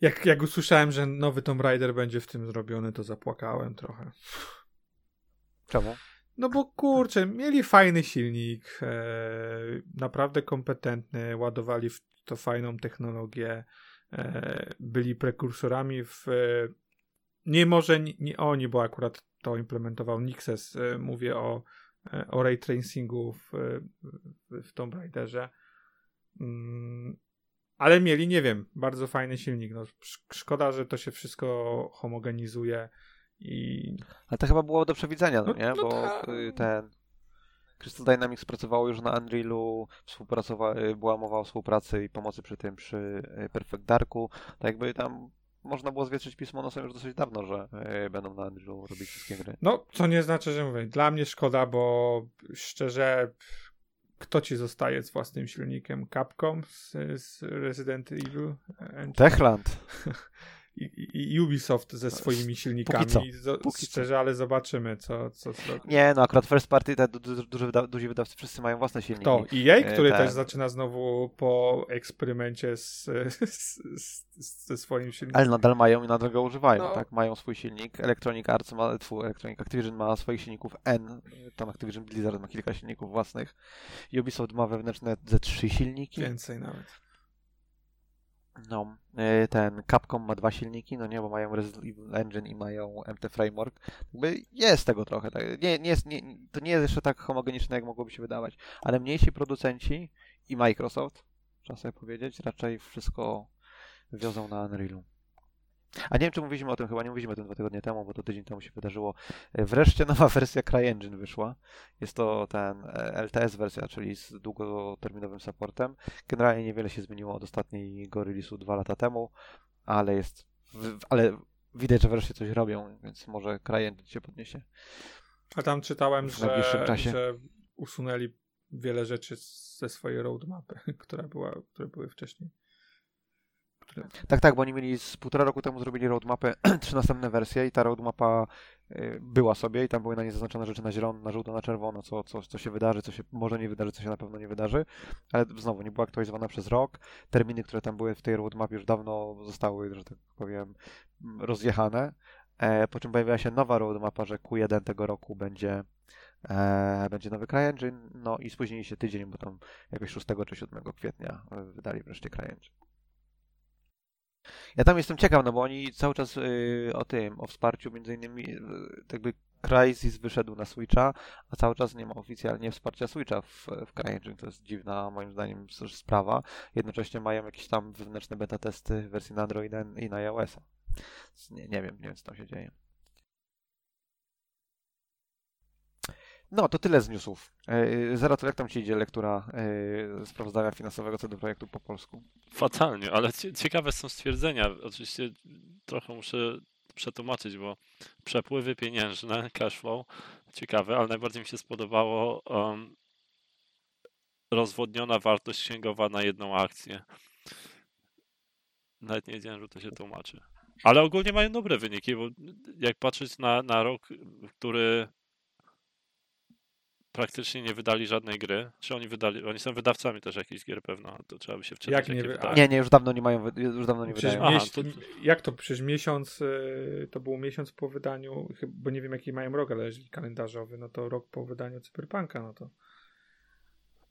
jak, jak usłyszałem, że nowy Tomb Raider będzie w tym zrobiony, to zapłakałem trochę. Czemu? No bo kurczę, mieli fajny silnik, e, naprawdę kompetentny, ładowali w to fajną technologię, e, byli prekursorami w. E, nie może nie, nie oni, bo akurat to implementował Nixes. E, mówię o, e, o ray tracingu w, w, w Tomb Raiderze. Mm, ale mieli, nie wiem, bardzo fajny silnik. No, sz- szkoda, że to się wszystko homogenizuje i Ale to chyba było do przewidzenia, no No- nie? no Bo tak. y, ten Crystal Dynamics pracowało już na Unrealu, współpracowa- y, była mowa o współpracy i pomocy przy tym przy y, Perfect Darku. Tak jakby tam można było zwietrzyć pismo nosem już dosyć dawno, że będą na Unrealu robić wszystkie gry. No, co nie znaczy, że mówię. Dla mnie szkoda, bo szczerze, kto ci zostaje z własnym silnikiem? Capcom z, z Resident Evil? Techland! I, i, i Ubisoft ze swoimi silnikami. co. Póki co. szczerze, ale zobaczymy, co, co zrobi. Nie, no akurat first party, te du- du- duży wyda- duzi wydawcy wszyscy mają własne silniki. To EA, E, który tak. też zaczyna znowu po eksperymencie z, z, z, ze swoim silnikiem. Ale nadal mają i nadal go używają, No. tak? Mają swój silnik. Electronic Arts ma, tfu, Electronic Activision ma swoich silników N, tam Activision Blizzard ma kilka silników własnych. Ubisoft ma wewnętrzne ze trzy silniki. Więcej nawet. No, y, ten Capcom ma dwa silniki, no nie, bo mają Resident Evil Engine i mają MT Framework. Jakby jest tego trochę. Tak? Nie, nie jest, nie, to nie jest jeszcze tak homogeniczne, jak mogłoby się wydawać. Ale mniejsi producenci i Microsoft, trzeba sobie powiedzieć, raczej wszystko wiozą na Unrealu. A nie wiem, czy mówiliśmy o tym, chyba nie mówiliśmy o tym dwa tygodnie temu, bo to tydzień temu się wydarzyło. Y, Wreszcie nowa wersja CryEngine wyszła. Jest to ten e, LTS wersja, czyli z długoterminowym supportem. Generalnie niewiele się zmieniło od ostatniego release'u dwa lata temu, ale jest, ale widać, że wreszcie coś robią, więc może CryEngine się podniesie. A tam czytałem, że, że usunęli wiele rzeczy ze swojej roadmapy, która była, które były wcześniej. Które... Tak, tak, bo oni mieli z półtora roku temu zrobili roadmapę, trzy następne wersje i ta roadmapa y, była sobie i tam były na niej zaznaczone rzeczy na zielono, na żółto, na czerwono, co, co, co się wydarzy, co się może nie wydarzy, co się na pewno nie wydarzy, ale znowu nie była aktualizowana przez rok. Terminy, które tam były w tej roadmapie już dawno zostały, że tak powiem, rozjechane. E, po czym pojawiła się nowa roadmapa, że Q1 tego roku będzie e, będzie nowy CryEngine, no i spóźnili się tydzień, bo tam jakoś 6 czy 7 kwietnia e, wydali wreszcie CryEngine. Ja tam jestem ciekaw, no bo oni cały czas y, o tym, o wsparciu między innymi, y, jakby Crysis wyszedł na Switcha, a cały czas nie ma oficjalnie wsparcia Switcha w, w CryEngine. To jest dziwna, moim zdaniem, sprawa. Jednocześnie mają jakieś tam wewnętrzne beta testy wersji na Androida i na. Więc Nie, nie wiem, nie wiem co tam się dzieje. No, to tyle z newsów. Yy, Zero, to jak tam ci idzie lektura yy, sprawozdania finansowego co do projektu po polsku? Fatalnie, ale cie- ciekawe są stwierdzenia. Oczywiście trochę muszę przetłumaczyć, bo przepływy pieniężne, cash flow, ciekawe, ale najbardziej mi się spodobało um, rozwodniona wartość księgowa na jedną akcję. Nawet nie wiedziałem, że to się tłumaczy. Ale ogólnie mają dobre wyniki, bo jak patrzeć na, na rok, który praktycznie nie wydali żadnej gry. Czy oni wydali, oni są wydawcami też jakichś gier pewno, to trzeba by się wczytać. Jak nie wy-. Nie, nie, już dawno nie mają, już dawno nie Przecież wydają. Aha, to- Jak to? Przecież miesiąc, y, to było miesiąc po wydaniu, bo nie wiem jaki mają rok, ale jeżeli kalendarzowy, no to rok po wydaniu Cyberpunka, no to...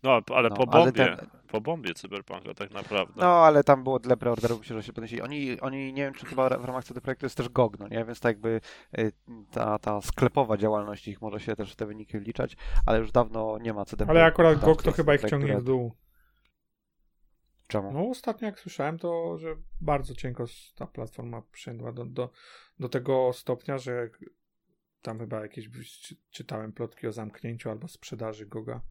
No, ale No, po ale bombie, ten- po bombie Cyberpunka tak naprawdę. No, ale tam było tyle preorderów, myślę, że się podnosili. Oni, oni, nie wiem, czy chyba w ramach CD Projektu jest też GOG, no nie? Więc tak jakby y, ta, ta sklepowa działalność ich może się też w te wyniki wliczać, ale już dawno nie ma CD Ale akurat GOG to chyba ich ciągnie w Red. dół. Czemu? No ostatnio jak słyszałem, to że bardzo cienko ta platforma przyszła do, do, do tego stopnia, że tam chyba jakieś czy- czytałem plotki o zamknięciu albo sprzedaży Goga.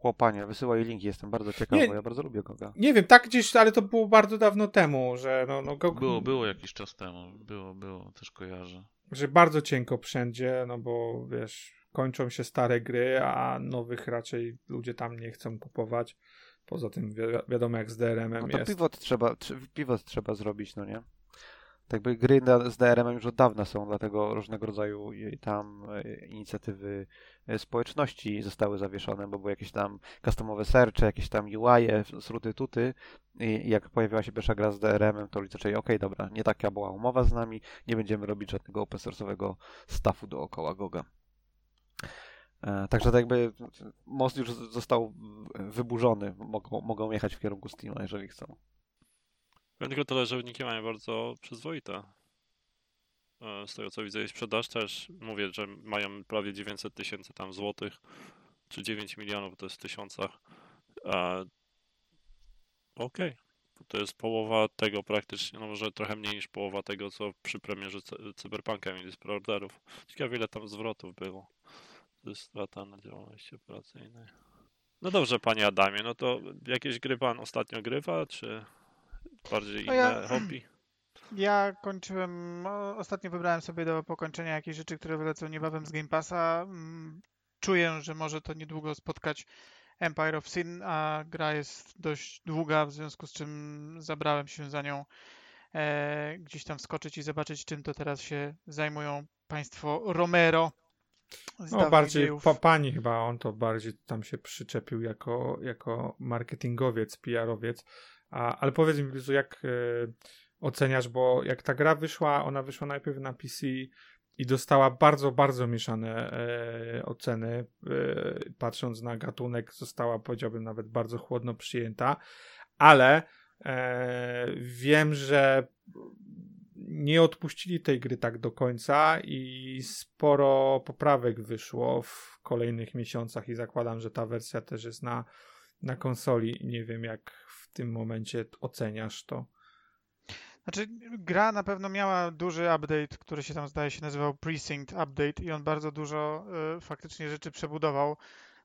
Chłopanie, wysyłaj linki, jestem bardzo ciekaw, Nie. bo ja bardzo lubię GOGa. Nie wiem, tak gdzieś, ale to było bardzo dawno temu, że no, no GOG, Było, było jakiś czas temu. Było, było, też kojarzę. że bardzo cienko wszędzie, no bo wiesz, kończą się stare gry, a nowych raczej ludzie tam nie chcą kupować. Poza tym wi wiadomo jak z DRM-em No to jest. pivot trzeba, trze- pivot trzeba zrobić, no nie? Tak by gry z DRM-em już od dawna są, dlatego różnego rodzaju tam e, inicjatywy e, społeczności zostały zawieszone, bo były jakieś tam customowe searche, jakieś tam UI, sruty tuty i jak pojawiła się pierwsza gra z DRM-em, to ludzie zaczęli, okej, dobra, nie taka była umowa z nami, nie będziemy robić żadnego open source'owego staffu dookoła Goga. E, Także tak jakby most już został wyburzony, mogą, mogą jechać w kierunku Steama, jeżeli chcą. Tylko tyle, że wyniki mają bardzo przyzwoite. E, Z tego co widzę i sprzedaż też, mówię, że mają prawie 900 tysięcy tam złotych, czy 9 milionów, to jest w tysiącach. E, Okej, to jest połowa tego praktycznie, no może trochę mniej niż połowa tego, co przy premierze Cy- Cyberpunka mieli z preorderów. Ciekawe ile tam zwrotów było. To jest strata na działalności operacyjnej. No dobrze, panie Adamie, no to jakieś gry pan ostatnio grywa, czy bardziej No inne ja- hobby? Ja kończyłem, ostatnio wybrałem sobie do pokończenia jakieś rzeczy, które wylecą niebawem z Game Passa. Mm, Czuję, że może to niedługo spotkać Empire of Sin, a gra jest dość długa, w związku z czym zabrałem się za nią e, gdzieś tam wskoczyć i zobaczyć, czym to teraz się zajmują państwo Romero. No bardziej pa, pani chyba, on to bardziej tam się przyczepił jako, jako marketingowiec, PR-owiec. A, ale powiedz mi, Lizu, jak e, oceniasz, bo jak ta gra wyszła, ona wyszła najpierw na PC i dostała bardzo, bardzo mieszane e, oceny. E, patrząc na gatunek, została, powiedziałbym, nawet bardzo chłodno przyjęta, ale wiem, że nie odpuścili tej gry tak do końca i sporo poprawek wyszło w kolejnych miesiącach i zakładam, że ta wersja też jest na, na konsoli. Nie wiem, jak tym momencie oceniasz to. Znaczy, gra na pewno miała duży update, który się tam zdaje się nazywał Precinct Update i on bardzo dużo y, faktycznie rzeczy przebudował.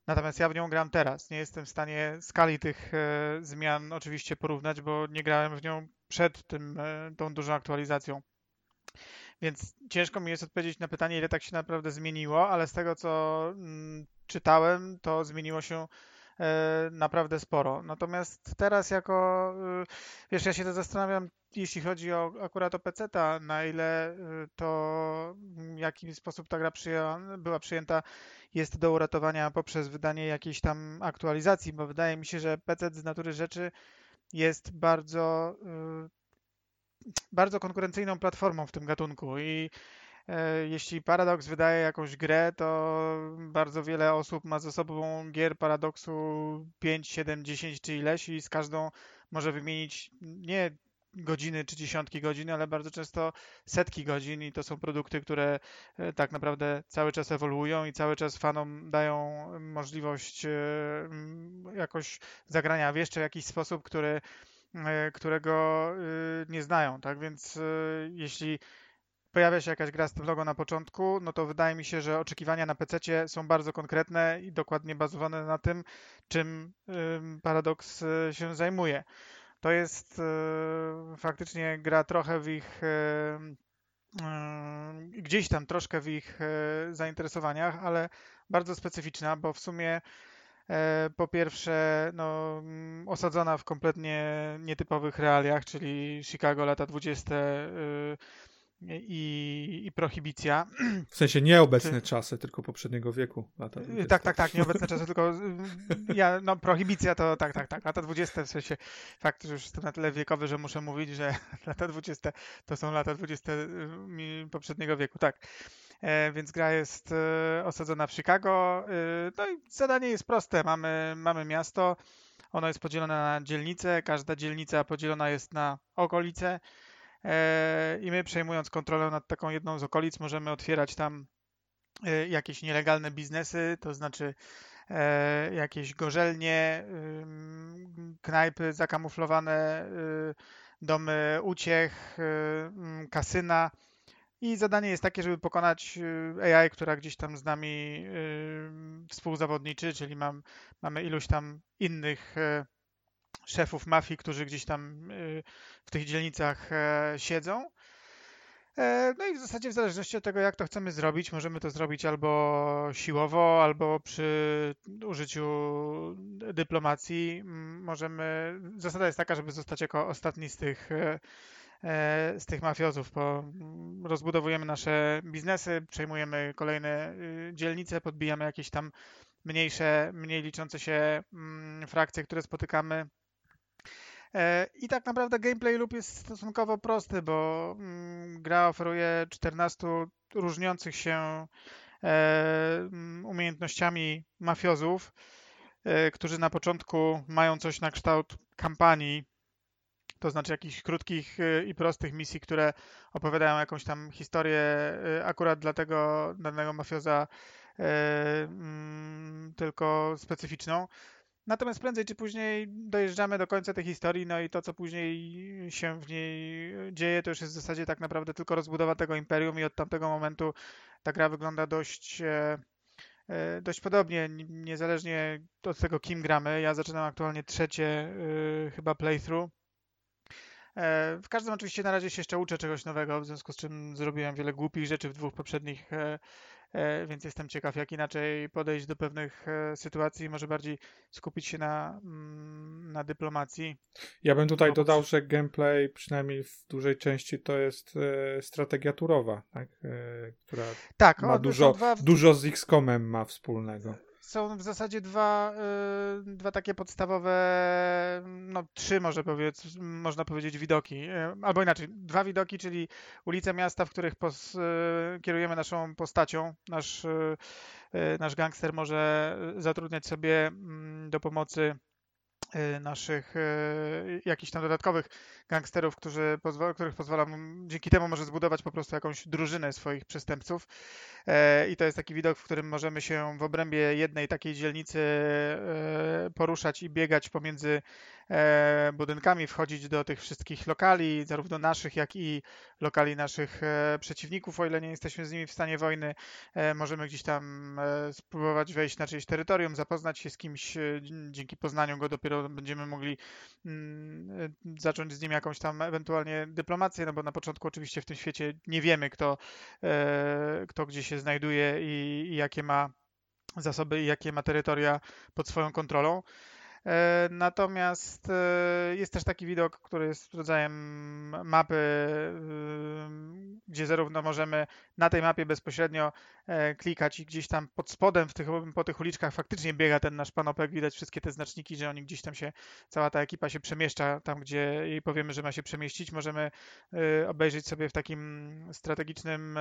Natomiast ja w nią gram teraz. Nie jestem w stanie skali tych e, zmian oczywiście porównać, bo nie grałem w nią przed tym, e, tą dużą aktualizacją. Więc ciężko mi jest odpowiedzieć na pytanie, ile tak się naprawdę zmieniło, ale z tego co mm, czytałem, to zmieniło się naprawdę sporo. Natomiast teraz jako, y, wiesz, ja się to zastanawiam, jeśli chodzi o akurat o PC-ta, na ile y, to, w jaki sposób ta gra była przyjęta, jest do uratowania poprzez wydanie jakiejś tam aktualizacji, bo wydaje mi się, że PC z natury rzeczy jest bardzo, y, bardzo konkurencyjną platformą w tym gatunku i e, jeśli Paradox wydaje jakąś grę, to bardzo wiele osób ma ze sobą gier Paradoxu 5, 7, 10 czy ileś i z każdą może wymienić nie godziny czy dziesiątki godzin, ale bardzo często setki godzin i to są produkty, które e, tak naprawdę cały czas ewoluują i cały czas fanom dają możliwość e, jakoś zagrania w jeszcze jakiś sposób, który, e, którego e, nie znają, tak? Więc e, jeśli pojawia się jakaś gra z tym logo na początku, no to wydaje mi się, że oczekiwania na PC są bardzo konkretne i dokładnie bazowane na tym, czym ym, Paradox y, się zajmuje. To jest y, faktycznie gra trochę w ich y, gdzieś tam troszkę w ich zainteresowaniach, ale bardzo specyficzna, bo w sumie e, po pierwsze no, mm, osadzona w kompletnie nietypowych realiach, czyli Chicago lata 20. i, i prohibicja. W sensie nie obecne czasy, tylko poprzedniego wieku. Lata 20. Tak, tak, tak, nieobecne czasy, tylko y, ja, no prohibicja to tak, tak, tak, lata 20 w sensie fakt, że już jestem na tyle wiekowy, że muszę mówić, że lata 20 to są lata 20 y, poprzedniego wieku, tak. E, więc gra jest e, osadzona w Chicago. E, no i zadanie jest proste. Mamy, mamy miasto, ono jest podzielone na dzielnice, każda dzielnica podzielona jest na okolice i my przejmując kontrolę nad taką jedną z okolic możemy otwierać tam e, jakieś nielegalne biznesy, to znaczy e, jakieś gorzelnie, knajpy zakamuflowane, y, domy uciech, y, mm, kasyna. I zadanie jest takie, żeby pokonać y, AI, która gdzieś tam z nami współzawodniczy, czyli mam, mamy iluś tam innych szefów mafii, którzy gdzieś tam y, w tych dzielnicach e, siedzą. E, No i w zasadzie w zależności od tego, jak to chcemy zrobić, możemy to zrobić albo siłowo, albo przy użyciu dyplomacji. Możemy. Zasada jest taka, żeby zostać jako ostatni z tych, e, z tych mafiozów, bo mm, rozbudowujemy nasze biznesy, przejmujemy kolejne y, dzielnice, podbijamy jakieś tam mniejsze, mniej liczące się mm, frakcje, które spotykamy. E, I tak naprawdę gameplay loop jest stosunkowo prosty, bo mm, gra oferuje 14 różniących się e, mm, umiejętnościami mafiozów, e, którzy na początku mają coś na kształt kampanii, to znaczy jakichś krótkich i prostych misji, które opowiadają jakąś tam historię akurat dla tego danego mafioza mm, tylko specyficzną. Natomiast prędzej czy później dojeżdżamy do końca tej historii, no i to, co później się w niej dzieje, to już jest w zasadzie tak naprawdę tylko rozbudowa tego imperium i od tamtego momentu ta gra wygląda dość, e, e, dość podobnie, niezależnie od tego, kim gramy. Ja zaczynam aktualnie trzecie e, chyba playthrough. W każdym oczywiście na razie się jeszcze uczę czegoś nowego, w związku z czym zrobiłem wiele głupich rzeczy w dwóch poprzednich, więc jestem ciekaw, jak inaczej podejść do pewnych e, sytuacji może bardziej skupić się na, mm, na dyplomacji. Ja bym tutaj dodał, że gameplay przynajmniej w dużej części to jest e, strategia turowa, tak? e, która Tak, ma o, dużo, dwa, dużo z XCOMem ma wspólnego. Są w zasadzie dwa, y, dwa takie podstawowe, no trzy może powiedz, można powiedzieć widoki, y, albo inaczej, dwa widoki, czyli ulice miasta, w których pos, y, kierujemy naszą postacią. Nasz, nasz gangster może zatrudniać sobie mm, do pomocy naszych y, jakichś tam dodatkowych gangsterów, którzy których pozwala dzięki temu może zbudować po prostu jakąś drużynę swoich przestępców. E, I to jest taki widok, w którym możemy się w obrębie jednej takiej dzielnicy e, poruszać i biegać pomiędzy budynkami, wchodzić do tych wszystkich lokali, zarówno naszych, jak i lokali naszych e, przeciwników, o ile nie jesteśmy z nimi w stanie wojny. E, Możemy gdzieś tam e, spróbować wejść na czyjeś terytorium, zapoznać się z kimś, e, dzięki poznaniu go dopiero będziemy mogli mm, e, zacząć z nim jakąś tam ewentualnie dyplomację, no bo na początku oczywiście w tym świecie nie wiemy, kto, e, kto gdzie się znajduje i, i jakie ma zasoby i jakie ma terytoria pod swoją kontrolą. E, Natomiast e, jest też taki widok, który jest rodzajem mapy, gdzie zarówno możemy na tej mapie bezpośrednio e, klikać i gdzieś tam pod spodem w tych, po tych uliczkach faktycznie biega ten nasz panopek, widać wszystkie te znaczniki, że oni gdzieś tam się, cała ta ekipa się przemieszcza tam, gdzie jej powiemy, że ma się przemieścić. Możemy e, obejrzeć sobie w takim strategicznym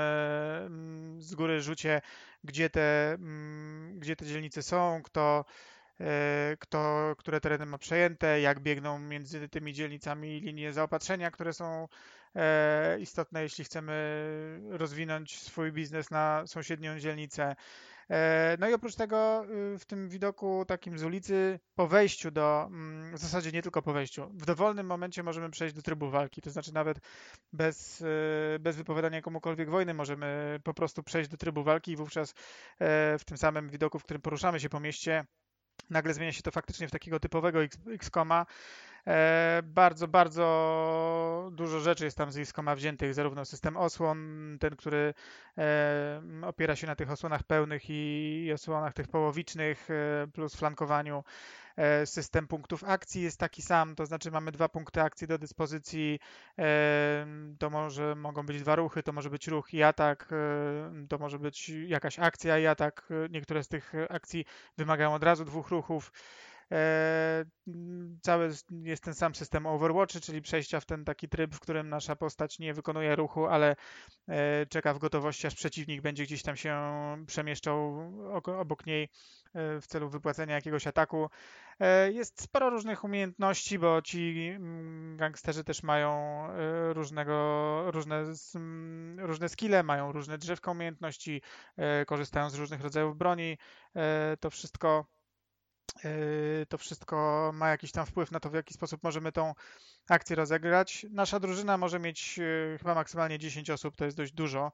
z góry rzucie, gdzie te, gdzie te dzielnice są, kto kto, które tereny ma przejęte, jak biegną między tymi dzielnicami linie zaopatrzenia, które są e, istotne, jeśli chcemy rozwinąć swój biznes na sąsiednią dzielnicę. E, No i oprócz tego y, w tym widoku takim z ulicy, po wejściu do, mm, w zasadzie nie tylko po wejściu, w dowolnym momencie możemy przejść do trybu walki, to znaczy nawet bez, y, bez wypowiadania komukolwiek wojny możemy po prostu przejść do trybu walki i wówczas e, w tym samym widoku, w którym poruszamy się po mieście, nagle zmienia się to faktycznie w takiego typowego X- XCOMa, E, bardzo, bardzo dużo rzeczy jest tam z Iskoma wziętych, zarówno system osłon, ten, który e, opiera się na tych osłonach pełnych i osłonach tych połowicznych, e, plus flankowaniu. System punktów akcji jest taki sam, to znaczy mamy dwa punkty akcji do dyspozycji. To może mogą być dwa ruchy, to może być ruch i atak, to może być jakaś akcja i atak. Niektóre z tych akcji wymagają od razu dwóch ruchów. E, cały jest ten sam system Overwatch, czyli przejścia w ten taki tryb, w którym nasza postać nie wykonuje ruchu, ale e, czeka w gotowości, aż przeciwnik będzie gdzieś tam się przemieszczał obok niej e, w celu wypłacenia jakiegoś ataku. Jest sporo różnych umiejętności, bo ci mm, gangsterzy też mają różnego, różne, mm, różne skille, mają różne drzewka umiejętności, korzystają z różnych rodzajów broni. To wszystko to wszystko ma jakiś tam wpływ na to, w jaki sposób możemy tą akcję rozegrać. Nasza drużyna może mieć yy, chyba maksymalnie 10 osób, to jest dość dużo.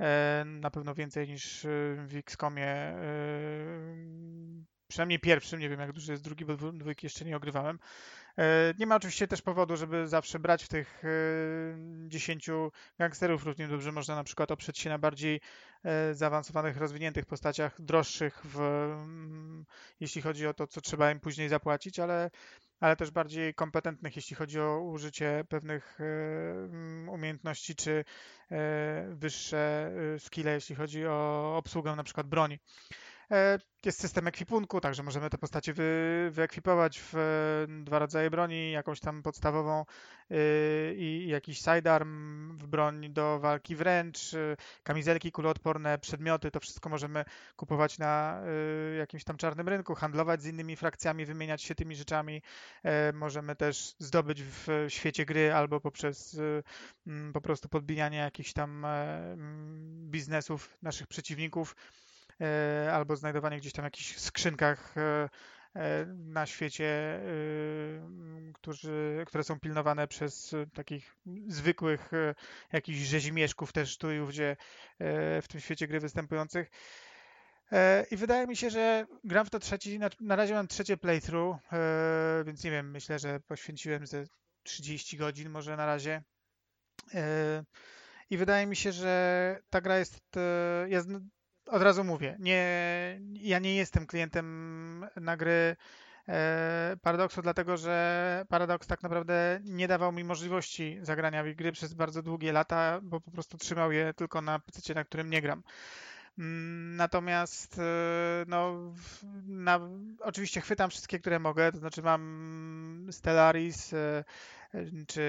Yy, na pewno więcej niż w XCOMie. Przynajmniej pierwszym, nie wiem jak duży jest drugi, bo dwójki jeszcze nie ogrywałem. E, nie ma oczywiście też powodu, żeby zawsze brać w tych 10 e, gangsterów. Równie dobrze można na przykład oprzeć się na bardziej e, zaawansowanych, rozwiniętych postaciach, droższych, w, mm, jeśli chodzi o to, co trzeba im później zapłacić, ale, ale też bardziej kompetentnych, jeśli chodzi o użycie pewnych mm, umiejętności czy wyższe skille, jeśli chodzi o obsługę na przykład broni. E, jest system ekwipunku, także możemy te postacie wy, wyekwipować w e, dwa rodzaje broni, jakąś tam podstawową y, i jakiś sidearm w broń do walki wręcz, y, kamizelki kuloodporne, przedmioty, to wszystko możemy kupować na y, jakimś tam czarnym rynku, handlować z innymi frakcjami, wymieniać się tymi rzeczami. E, możemy też zdobyć w świecie gry albo poprzez po prostu podbijanie jakichś tam biznesów naszych przeciwników albo znajdowanie gdzieś tam w jakichś skrzynkach e, e, na świecie, którzy, które są pilnowane przez takich zwykłych jakichś rzezimieszków też tu i ówdzie w tym świecie gry występujących. I wydaje mi się, że gram w to trzeci, na, razie mam trzecie playthrough, więc nie wiem, myślę, że poświęciłem ze 30 godzin może na razie. I wydaje mi się, że ta gra jest, jest od razu mówię, nie, ja nie jestem klientem na gry e, Paradoxu, dlatego że Paradox tak naprawdę nie dawał mi możliwości zagrania w gry przez bardzo długie lata, bo po prostu trzymał je tylko na PC, na którym nie gram. Mm, natomiast e, no, na, oczywiście chwytam wszystkie, które mogę, to znaczy mam Stellaris, e, czy,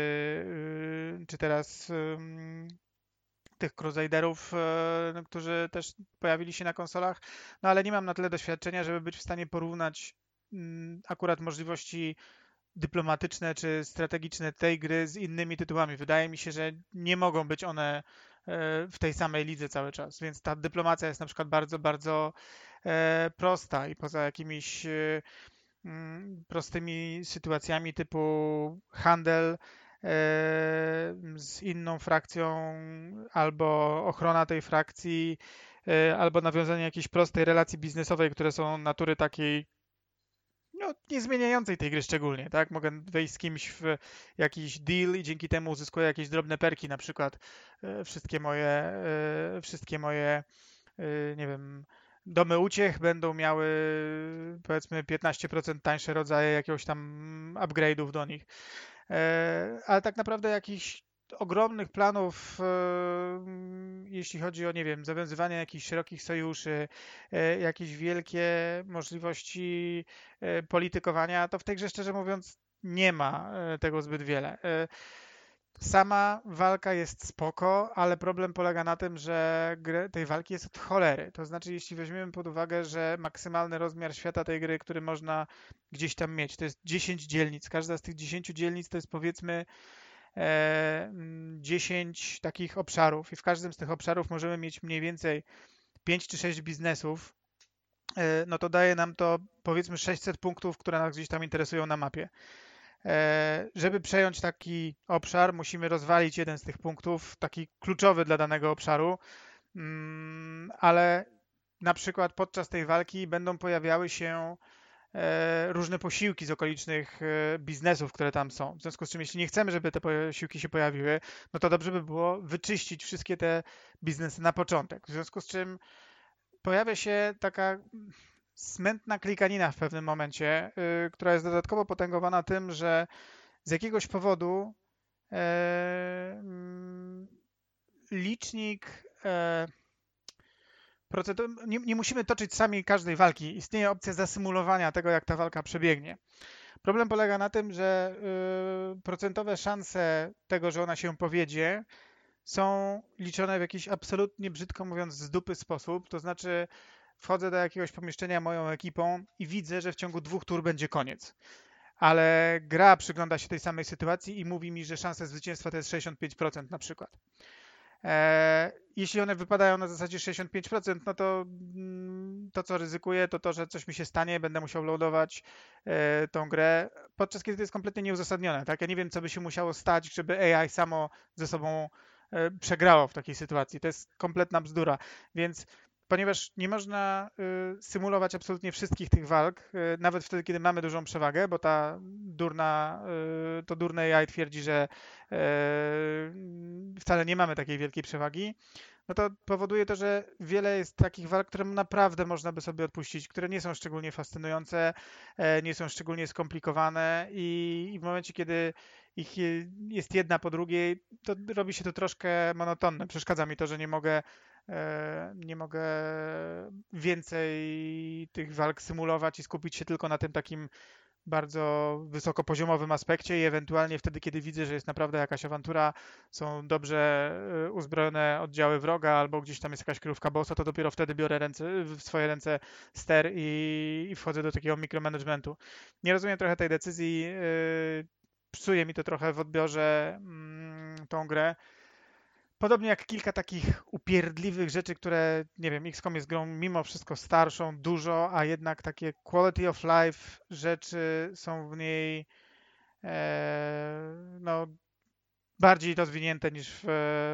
czy teraz tych Crusaderów, e, no, którzy też pojawili się na konsolach, no ale nie mam na tyle doświadczenia, żeby być w stanie porównać mm, akurat możliwości dyplomatyczne czy strategiczne tej gry z innymi tytułami. Wydaje mi się, że nie mogą być one e, w tej samej lidze cały czas, więc ta dyplomacja jest na przykład bardzo, bardzo e, prosta i poza jakimiś mm, prostymi sytuacjami typu handel, z inną frakcją, albo ochrona tej frakcji, e, albo nawiązanie jakiejś prostej relacji biznesowej, które są natury takiej no, nie zmieniającej tej gry szczególnie, tak? Mogę wejść z kimś w jakiś deal i dzięki temu uzyskuję jakieś drobne perki, na przykład e, wszystkie moje, e, wszystkie moje, nie wiem, domy uciech będą miały powiedzmy 15% tańsze rodzaje jakiegoś tam upgrade'ów do nich. E, ale tak naprawdę jakichś ogromnych planów, e, jeśli chodzi o, nie wiem, zawiązywanie jakichś szerokich sojuszy, e, jakieś wielkie możliwości politykowania, to w tej grze szczerze mówiąc nie ma tego zbyt wiele. Sama walka jest spoko, ale problem polega na tym, że tej walki jest od cholery. To znaczy, jeśli weźmiemy pod uwagę, że maksymalny rozmiar świata tej gry, który można gdzieś tam mieć, to jest 10 dzielnic. Każda z tych 10 dzielnic to jest powiedzmy e, 10 takich obszarów i w każdym z tych obszarów możemy mieć mniej więcej 5 czy 6 biznesów. E, no to daje nam to powiedzmy 600 punktów, które nas gdzieś tam interesują na mapie. E, żeby przejąć taki obszar, musimy rozwalić jeden z tych punktów, taki kluczowy dla danego obszaru, mm, ale na przykład podczas tej walki będą pojawiały się e, różne posiłki z okolicznych e, biznesów, które tam są. W związku z czym, jeśli nie chcemy, żeby te posiłki się pojawiły, no to dobrze by było wyczyścić wszystkie te biznesy na początek. W związku z czym pojawia się taka smętna klikanina w pewnym momencie, y, która jest dodatkowo potęgowana tym, że z jakiegoś powodu mm, licznik e, procentu, nie, nie musimy toczyć sami każdej walki. Istnieje opcja zasymulowania tego, jak ta walka przebiegnie. Problem polega na tym, że y, procentowe szanse tego, że ona się powiedzie, są liczone w jakiś absolutnie, brzydko mówiąc, z dupy sposób. To znaczy, wchodzę do jakiegoś pomieszczenia moją ekipą i widzę, że w ciągu dwóch tur będzie koniec. Ale gra przygląda się tej samej sytuacji i mówi mi, że szansa zwycięstwa to jest 65% na przykład. E, jeśli one wypadają na zasadzie 65%, no to mm, to, co ryzykuję, to to, że coś mi się stanie, będę musiał loadować e, tą grę, podczas kiedy to jest kompletnie nieuzasadnione. Tak? Ja nie wiem, co by się musiało stać, żeby AI samo ze sobą e, przegrało w takiej sytuacji. To jest kompletna bzdura. Więc ponieważ nie można y, symulować absolutnie wszystkich tych walk, y, nawet wtedy, kiedy mamy dużą przewagę, bo ta durna, y, to durne AI twierdzi, że wcale nie mamy takiej wielkiej przewagi, no to powoduje to, że wiele jest takich walk, które naprawdę można by sobie odpuścić, które nie są szczególnie fascynujące, e, nie są szczególnie skomplikowane i w momencie, kiedy ich jest jedna po drugiej, to robi się to troszkę monotonne. Przeszkadza mi to, że nie mogę nie mogę więcej tych walk symulować i skupić się tylko na tym takim bardzo wysokopoziomowym aspekcie i ewentualnie wtedy, kiedy widzę, że jest naprawdę jakaś awantura, są dobrze e, uzbrojone oddziały wroga albo gdzieś tam jest jakaś krówka bossa, to dopiero wtedy biorę ręce, w swoje ręce ster i, i wchodzę do takiego mikromanagementu. Nie rozumiem trochę tej decyzji, yy, psuje mi to trochę w odbiorze yy, tą grę. Podobnie jak kilka takich upierdliwych rzeczy, które, nie wiem, XCOM jest grą mimo wszystko starszą, dużo, a jednak takie quality of life rzeczy są w niej e, no, bardziej rozwinięte niż w,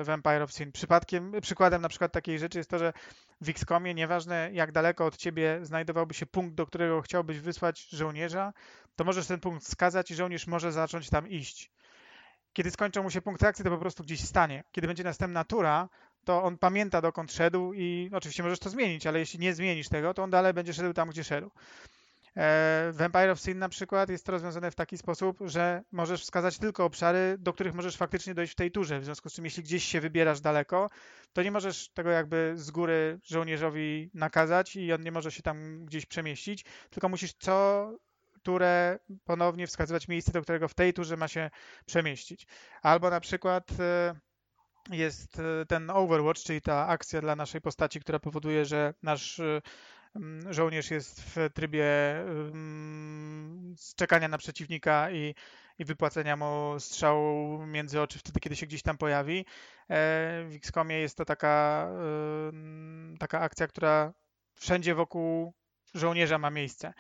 w Empire of Sin. Przypadkiem, przykładem na przykład takiej rzeczy jest to, że w XCOMie, nieważne jak daleko od ciebie znajdowałby się punkt, do którego chciałbyś wysłać żołnierza, to możesz ten punkt wskazać i żołnierz może zacząć tam iść. Kiedy skończą mu się punkty akcji, to po prostu gdzieś stanie. Kiedy będzie następna tura, to on pamięta dokąd szedł i oczywiście możesz to zmienić, ale jeśli nie zmienisz tego, to on dalej będzie szedł tam, gdzie szedł. E, w Empire of Sin na przykład jest to rozwiązane w taki sposób, że możesz wskazać tylko obszary, do których możesz faktycznie dojść w tej turze. W związku z czym, jeśli gdzieś się wybierasz daleko, to nie możesz tego jakby z góry żołnierzowi nakazać i on nie może się tam gdzieś przemieścić, tylko musisz co turę ponownie wskazywać miejsce, do którego w tej turze ma się przemieścić. Albo na przykład e, jest e, ten Overwatch, czyli ta akcja dla naszej postaci, która powoduje, że nasz e, żołnierz jest w trybie czekania na przeciwnika i, i wypłacenia mu strzału między oczy wtedy, kiedy się gdzieś tam pojawi. W XCOMie jest to taka, taka akcja, która wszędzie wokół żołnierza ma miejsce.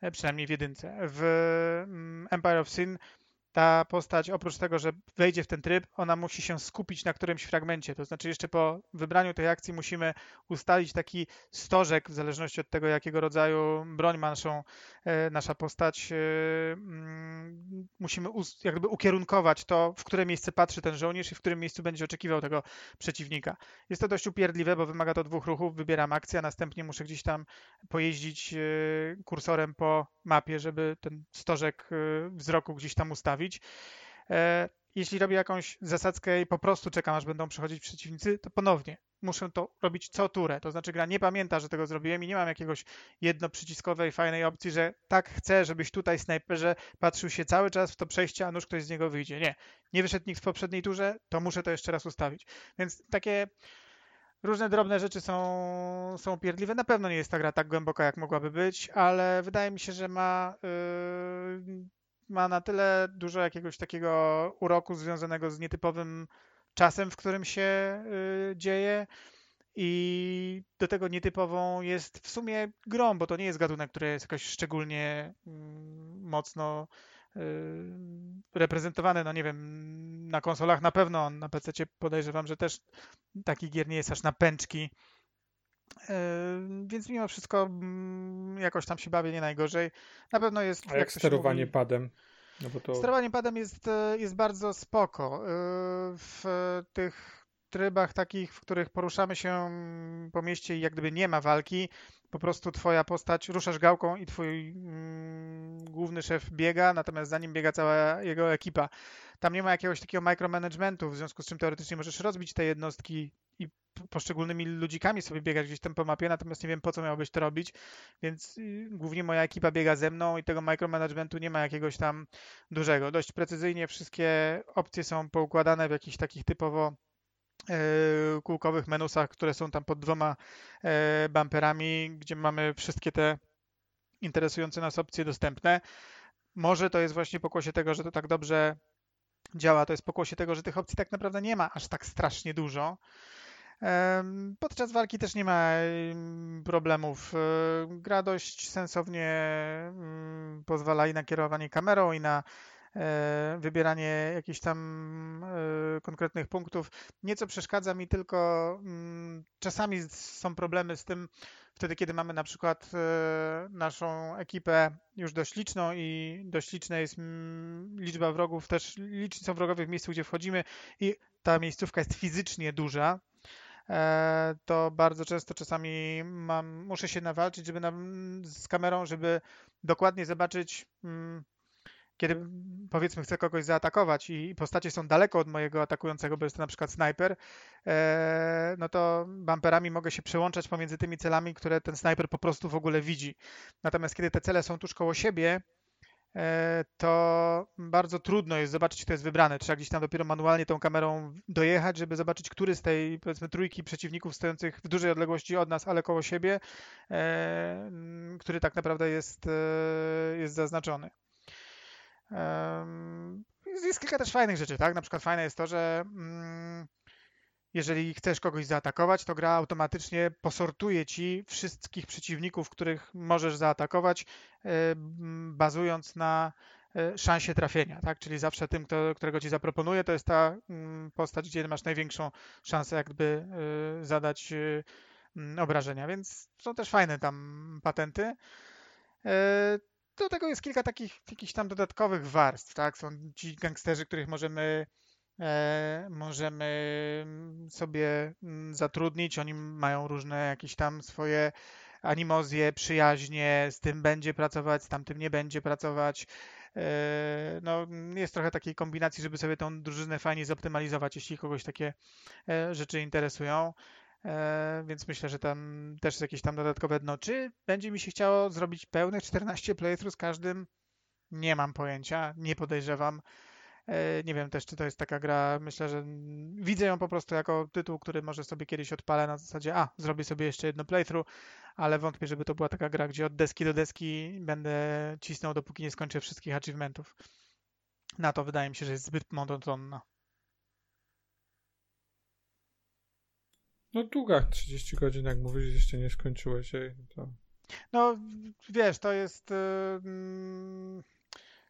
E, przynajmniej w jedynce. W mm, Empire of Sin ta postać, oprócz tego, że wejdzie w ten tryb, ona musi się skupić na którymś fragmencie. To znaczy, jeszcze po wybraniu tej akcji musimy ustalić taki stożek, w zależności od tego, jakiego rodzaju broń ma naszą, e, nasza postać. E, mm, musimy jakby ukierunkować to, w które miejsce patrzy ten żołnierz i w którym miejscu będzie oczekiwał tego przeciwnika. Jest to dość upierdliwe, bo wymaga to dwóch ruchów. Wybieram akcję, a następnie muszę gdzieś tam pojeździć e, kursorem po mapie, żeby ten stożek wzroku gdzieś tam ustawić. E, jeśli robię jakąś zasadzkę i po prostu czekam, aż będą przychodzić przeciwnicy, to ponownie muszę to robić co turę. To znaczy gra nie pamięta, że tego zrobiłem i nie mam jakiegoś jednoprzyciskowej, fajnej opcji, że tak chcę, żebyś tutaj snajperze patrzył się cały czas w to przejście, a nóż ktoś z niego wyjdzie. Nie. Nie wyszedł nikt w poprzedniej turze, to muszę to jeszcze raz ustawić. Więc takie różne drobne rzeczy są, są pierdliwe. Na pewno nie jest ta gra tak głęboka, jak mogłaby być, ale wydaje mi się, że ma yy, ma na tyle dużo jakiegoś takiego uroku związanego z nietypowym czasem, w którym się y, dzieje. I do tego nietypową jest w sumie grom, bo to nie jest gatunek, który jest jakoś szczególnie mm, mocno y, reprezentowany, no nie wiem, na konsolach na pewno, na PC podejrzewam, że też taki gier nie jest aż na pęczki Więc mimo wszystko mm, jakoś tam się bawię nie najgorzej. Na pewno jest. A jak się sterowanie mówi, padem? No to Sterowanie padem jest, e, jest bardzo spoko. E, W tych trybach takich, w których poruszamy się po mieście i jak gdyby nie ma walki, po prostu twoja postać, ruszasz gałką i twój mm, główny szef biega, natomiast za nim biega cała jego ekipa. Tam nie ma jakiegoś takiego micromanagementu, w związku z czym teoretycznie możesz rozbić te jednostki i poszczególnymi ludzikami sobie biegać gdzieś tam po mapie, natomiast nie wiem po co miałbyś to robić, więc y, głównie moja ekipa biega ze mną i tego micromanagementu nie ma jakiegoś tam dużego. Dość precyzyjnie wszystkie opcje są poukładane w jakichś takich typowo kółkowych menusach, które są tam pod dwoma e, bumperami, gdzie mamy wszystkie te interesujące nas opcje dostępne. Może to jest właśnie pokłosie tego, że to tak dobrze działa, to jest pokłosie tego, że tych opcji tak naprawdę nie ma aż tak strasznie dużo. Podczas walki też nie ma em, problemów. E, Gra dość sensownie mm, pozwala i na kierowanie kamerą, i na e, wybieranie jakichś tam e, konkretnych punktów. Nieco przeszkadza mi tylko, mm, czasami są problemy z tym, wtedy kiedy mamy na przykład e, naszą ekipę już dość liczną i dość liczna jest mm, liczba wrogów, też liczni są wrogowie w miejscu, gdzie wchodzimy i ta miejscówka jest fizycznie duża, e, to bardzo często czasami mam, muszę się nawalczyć żeby na, z kamerą, żeby dokładnie zobaczyć, mm, kiedy powiedzmy chcę kogoś zaatakować i postacie są daleko od mojego atakującego, bo jest to na przykład snajper, e, no to bumperami mogę się przełączać pomiędzy tymi celami, które ten snajper po prostu w ogóle widzi. Natomiast kiedy te cele są tuż koło siebie, e, to bardzo trudno jest zobaczyć, kto jest wybrany. Trzeba gdzieś tam dopiero manualnie tą kamerą dojechać, żeby zobaczyć, który z tej, powiedzmy, trójki przeciwników stojących w dużej odległości od nas, ale koło siebie, e, który tak naprawdę jest, jest zaznaczony. Jest kilka też fajnych rzeczy, tak? Na przykład fajne jest to, że mm, jeżeli chcesz kogoś zaatakować, to gra automatycznie posortuje ci wszystkich przeciwników, których możesz zaatakować, e, bazując na e, szansie trafienia, tak? Czyli zawsze tym, którego ci zaproponuje, to jest ta mm, postać, gdzie masz największą szansę jakby e, zadać mm, obrażenia, więc są też fajne tam patenty. Do tego jest kilka takich jakichś tam dodatkowych warstw, tak? Są ci gangsterzy, których możemy e, możemy mm, sobie mm, zatrudnić. Oni mają różne jakieś tam swoje animozje, przyjaźnie, z tym będzie pracować, z tamtym nie będzie pracować. E, No, jest trochę takiej kombinacji, żeby sobie tą drużynę fajnie zoptymalizować, jeśli kogoś takie e, rzeczy interesują. E, Więc myślę, że tam też jest jakieś tam dodatkowe dno. Czy będzie mi się chciało zrobić pełnych 14 playthrough z każdym? Nie mam pojęcia, nie podejrzewam. E, Nie wiem też, czy to jest taka gra. Myślę, że widzę ją po prostu jako tytuł, który może sobie kiedyś odpalę na zasadzie, a, zrobię sobie jeszcze jedno playthrough, ale wątpię, żeby to była taka gra, gdzie od deski do deski będę cisnął, dopóki nie skończę wszystkich achievementów. Na to wydaje mi się, że jest zbyt monotonna. No długa, 30 godzin, jak mówisz, jeszcze nie skończyłeś jej. To... No, wiesz, to jest y, mm,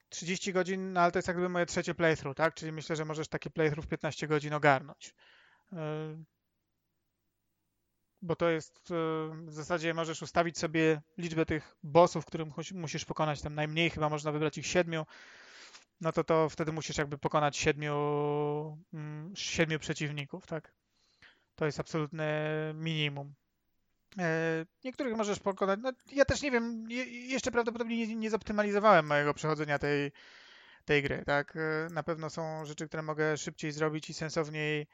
30 godzin, no ale to jest jakby moje trzecie playthrough, tak? Czyli myślę, że możesz takie playthrough w 15 godzin ogarnąć. Y, Bo to jest y, w zasadzie możesz ustawić sobie liczbę tych bossów, których musi- musisz pokonać. Tam najmniej chyba można wybrać ich siedmiu. No to to wtedy musisz jakby pokonać siedmiu, mm, siedmiu przeciwników, tak? To jest absolutne minimum. E, Niektórych możesz pokonać. No, ja też nie wiem, je, jeszcze prawdopodobnie nie, nie zoptymalizowałem mojego przechodzenia tej, tej gry, tak? E, Na pewno są rzeczy, które mogę szybciej zrobić i sensowniej,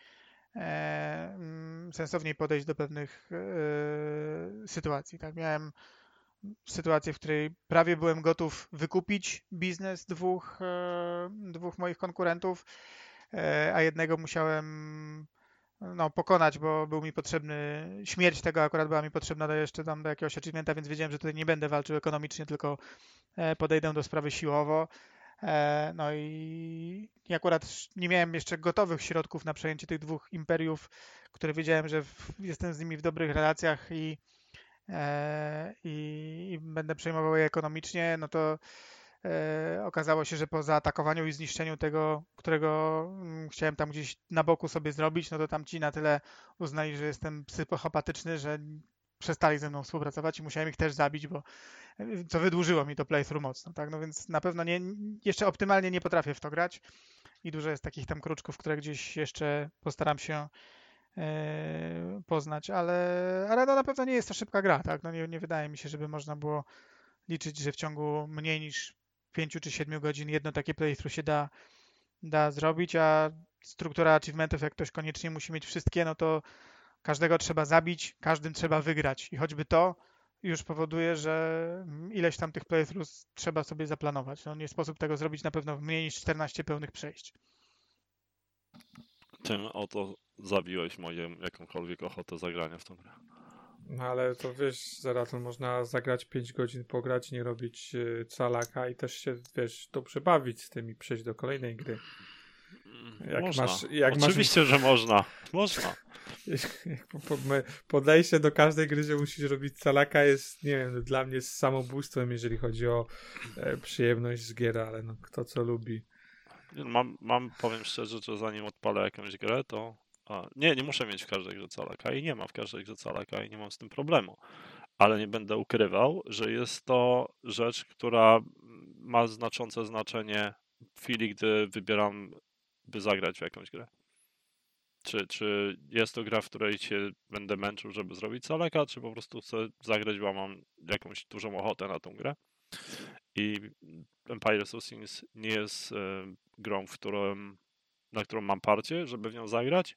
e, mm, sensowniej podejść do pewnych e, sytuacji, tak? Miałem sytuację, w której prawie byłem gotów wykupić biznes dwóch, e, dwóch moich konkurentów, e, a jednego musiałem no, pokonać, bo był mi potrzebny, śmierć tego akurat była mi potrzebna do jeszcze tam do jakiegoś achievementa, więc wiedziałem, że tutaj nie będę walczył ekonomicznie, tylko e, podejdę do sprawy siłowo. E, No i akurat nie miałem jeszcze gotowych środków na przejęcie tych dwóch imperiów, które wiedziałem, że jestem z nimi w dobrych relacjach i, e, i, i będę przejmował je ekonomicznie, no to okazało się, że po zaatakowaniu i zniszczeniu tego, którego mm, chciałem tam gdzieś na boku sobie zrobić, no to tam ci na tyle uznali, że jestem psychopatyczny, że przestali ze mną współpracować i musiałem ich też zabić, bo e, co wydłużyło mi to playthrough mocno, tak? No więc na pewno nie, jeszcze optymalnie nie potrafię w to grać i dużo jest takich tam kruczków, które gdzieś jeszcze postaram się e, poznać, ale, ale no na pewno nie jest to szybka gra, tak? No nie, nie wydaje mi się, żeby można było liczyć, że w ciągu mniej niż 5 czy 7 godzin jedno takie playthrough się da, da zrobić, a struktura achievementów, jak ktoś koniecznie musi mieć wszystkie, no to każdego trzeba zabić, każdym trzeba wygrać i choćby to już powoduje, że ileś tam tych playthroughs trzeba sobie zaplanować. No nie sposób tego zrobić na pewno w mniej niż 14 pełnych przejść. Tym oto zabiłeś moją jakąkolwiek ochotę zagrania w tą grę. No ale to wiesz, Zeraton, można zagrać 5 godzin, pograć, nie robić y, calaka i też się, wiesz, dobrze bawić z tym i przejść do kolejnej gry. Jak można. masz- jak masz- Oczywiście, że można. Można. Podejście do każdej gry, że musisz robić calaka jest, nie wiem, dla mnie jest samobójstwem, jeżeli chodzi o e, przyjemność z gier, ale no kto co lubi. Mam, mam, powiem szczerze, że zanim odpalę jakąś grę, to. A, nie, nie muszę mieć w każdej grze calaka i nie mam w każdej grze calaka i nie mam z tym problemu. Ale nie będę ukrywał, że jest to rzecz, która ma znaczące znaczenie w chwili, gdy wybieram, by zagrać w jakąś grę. Czy, czy jest to gra, w której się będę męczył, żeby zrobić calaka, czy po prostu chcę zagrać, bo mam jakąś dużą ochotę na tą grę. I Empires of Sins nie jest e, grą, w na którą mam parcie, żeby w nią zagrać,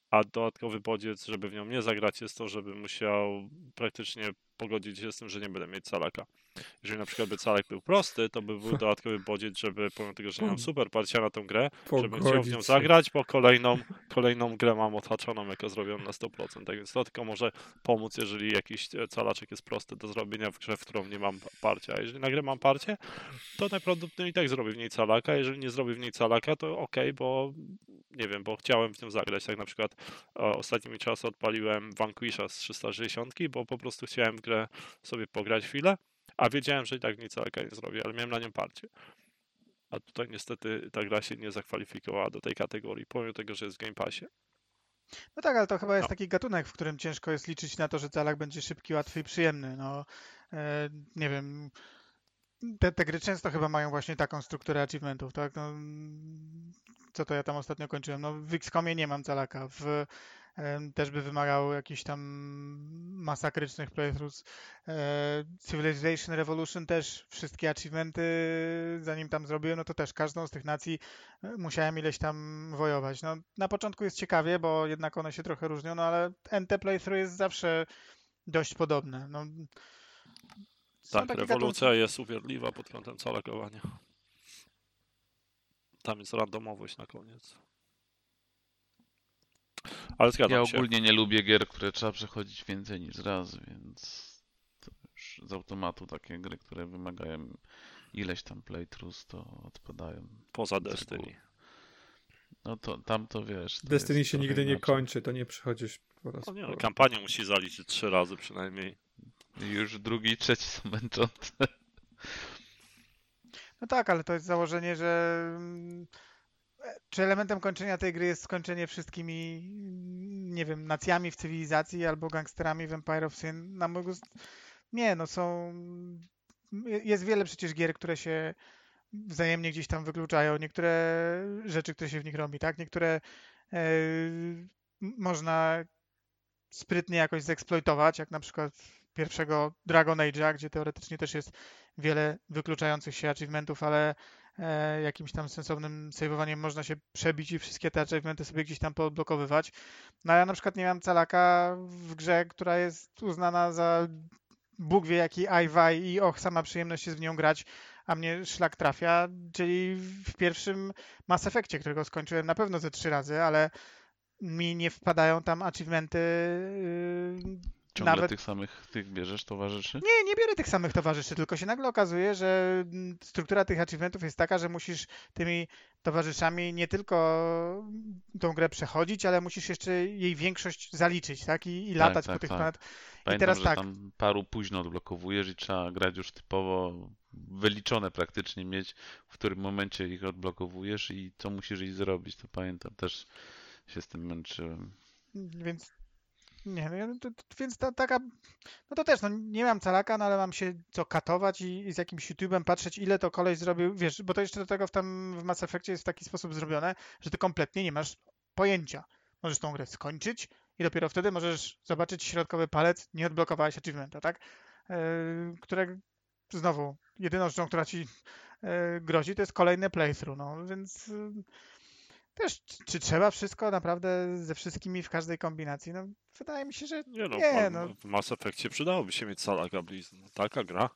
a dodatkowy bodziec, żeby w nią nie zagrać, jest to, żeby musiał praktycznie pogodzić się z tym, że nie będę mieć calaka. Jeżeli na przykład by calak był prosty, to by był dodatkowy bodziec, żeby pomimo tego, że nie mam super parcia na tą grę, żebym chciał w nią zagrać, bo kolejną, kolejną grę mam odhaczoną jako zrobioną na 100%. Tak więc to tylko może pomóc, jeżeli jakiś e, calaczek jest prosty do zrobienia w grze, w którą nie mam pa- parcia. A jeżeli na grę mam parcie, to najprawdopodobniej i tak zrobię w niej calaka. Jeżeli nie zrobię w niej calaka, to ok, bo nie wiem, bo chciałem w nią zagrać. Tak na przykład ostatnimi czasy odpaliłem Vanquisha z 360, bo po prostu chciałem w grę sobie pograć chwilę, a wiedziałem, że i tak calaka nie zrobię, ale miałem na nią parcie. A tutaj niestety ta gra się nie zakwalifikowała do tej kategorii, pomimo tego, że jest w Game Passie. No tak, ale to chyba jest No. taki gatunek, w którym ciężko jest liczyć na to, że calak będzie szybki, łatwy i przyjemny. No, e, nie wiem. Te, te gry często chyba mają właśnie taką strukturę achievementów, tak? No, mm, co to ja tam ostatnio kończyłem? No, w XCOMie nie mam calaka. W, też by wymagał jakichś tam masakrycznych playthroughs. E, Civilization Revolution też wszystkie achievementy, zanim tam zrobiłem, no to też każdą z tych nacji e, musiałem ileś tam wojować. No, na początku jest ciekawie, bo jednak one się trochę różnią, no ale NT playthrough jest zawsze dość podobne. No, Tak, rewolucja jest uwierdliwa pod kątem calakowania. Tam jest randomowość na koniec. Ale zgadzam Ja się. ogólnie nie lubię gier, które trzeba przechodzić więcej niż raz, więc to już z automatu takie gry, które wymagają ileś tam playthroughs, to odpadają. Poza. Destiny. No to tam to wiesz. To Destiny się nigdy nie inaczej. kończy, to nie przychodzisz po raz No nie, po... no, kampanię musi zaliczyć trzy razy przynajmniej. Już drugi i trzeci są męczące. No tak, ale to jest założenie, że mm, czy elementem kończenia tej gry jest skończenie wszystkimi, mm, nie wiem, nacjami w cywilizacji albo gangsterami w Empire of Sin? Na mój gust... Nie, no są... Jest wiele przecież gier, które się wzajemnie gdzieś tam wykluczają. Niektóre rzeczy, które się w nich robi, tak? Niektóre m- można sprytnie jakoś zeksploitować, jak na przykład pierwszego Dragon Age'a, gdzie teoretycznie też jest wiele wykluczających się achievementów, ale e, jakimś tam sensownym saveowaniem można się przebić i wszystkie te achievementy sobie gdzieś tam poodblokowywać. No ja na przykład nie mam calaka w grze, która jest uznana za Bóg wie jaki ajwaj i och, sama przyjemność jest w nią grać, a mnie szlak trafia, czyli w pierwszym Mass Effectie, którego skończyłem na pewno ze trzy razy, ale mi nie wpadają tam achievementy yy, Ciągle Nawet- tych samych tych bierzesz towarzyszy? nie, nie biorę tych samych towarzyszy, tylko się nagle okazuje, że mm, struktura tych achievementów jest taka, że musisz tymi towarzyszami nie tylko tą grę przechodzić, ale musisz jeszcze jej większość zaliczyć, tak? I, i latać tak, po tych tak. planet. Pamiętam, teraz że tak. tam paru późno odblokowujesz i trzeba grać już typowo wyliczone praktycznie mieć, w którym momencie ich odblokowujesz i co musisz ich zrobić. To pamiętam, też się z tym męczyłem. Więc Nie, no, więc ta, taka, no to też, no nie mam calaka, no ale mam się co katować i, i z jakimś YouTube'em patrzeć, ile to koleś zrobił, wiesz, bo to jeszcze do tego w tam w Mass Effectie jest w taki sposób zrobione, że ty kompletnie nie masz pojęcia. Możesz tą grę skończyć i dopiero wtedy możesz zobaczyć środkowy palec, nie odblokowałeś achievementa, tak? Yy, które znowu, jedyną rzeczą, która ci yy, grozi, to jest kolejny playthrough, no więc yy, też, czy- czy trzeba wszystko naprawdę ze wszystkimi w każdej kombinacji? No, wydaje mi się, że Nie no, Nie, w- no. w Mass Effectie przydałoby się mieć Salaga Blizz. No, taka gra.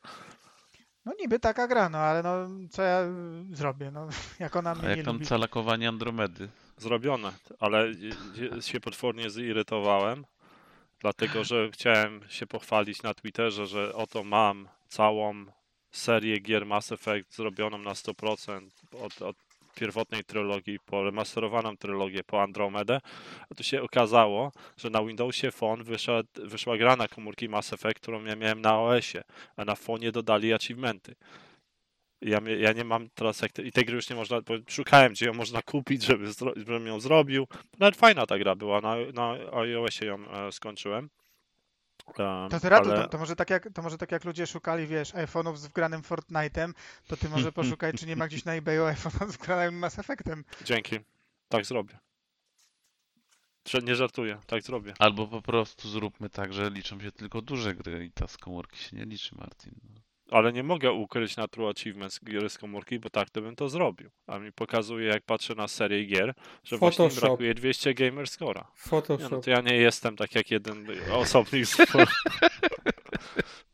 no niby taka gra, no ale no co ja zrobię, no jak ona A mnie jak nie tam lubi. calakowanie Andromedy? Zrobione, ale się potwornie zirytowałem, dlatego że chciałem się pochwalić na Twitterze, że oto mam całą serię gier Mass Effect zrobioną na 100% od, od pierwotnej trylogii po remasterowaną trylogię po Andromedę, a tu się okazało, że na Windowsie Phone wyszła gra na komórki Mass Effect, którą ja miałem na OS-ie, a na fonie dodali achievementy. Ja, ja nie mam teraz jak te, i tej gry już nie można, szukałem gdzie ją można kupić, żeby zro, żebym ją zrobił. Nawet fajna ta gra była, na, na iOSie ją e, skończyłem. Em, To ty radu, ale- to, to, może tak jak, to może tak jak ludzie szukali, wiesz, iPhone'ów z wgranym Fortnite'em, to ty może poszukaj, czy nie ma gdzieś na eBayu iPhone'ów z wgranym Mass Effectem. Dzięki. Tak zrobię. Nie żartuję, tak zrobię. Albo po prostu zróbmy tak, że liczą się tylko duże gry i ta z komórki się nie liczy, Martin. Ale nie mogę ukryć na True Achievements gier z komórki, bo tak to bym to zrobił. A mi pokazuje, jak patrzę na serię gier, że właśnie mi Photoshop. brakuje 200 gamer score'a. Nie, no Photoshop. to ja nie jestem tak jak jeden osobnik z...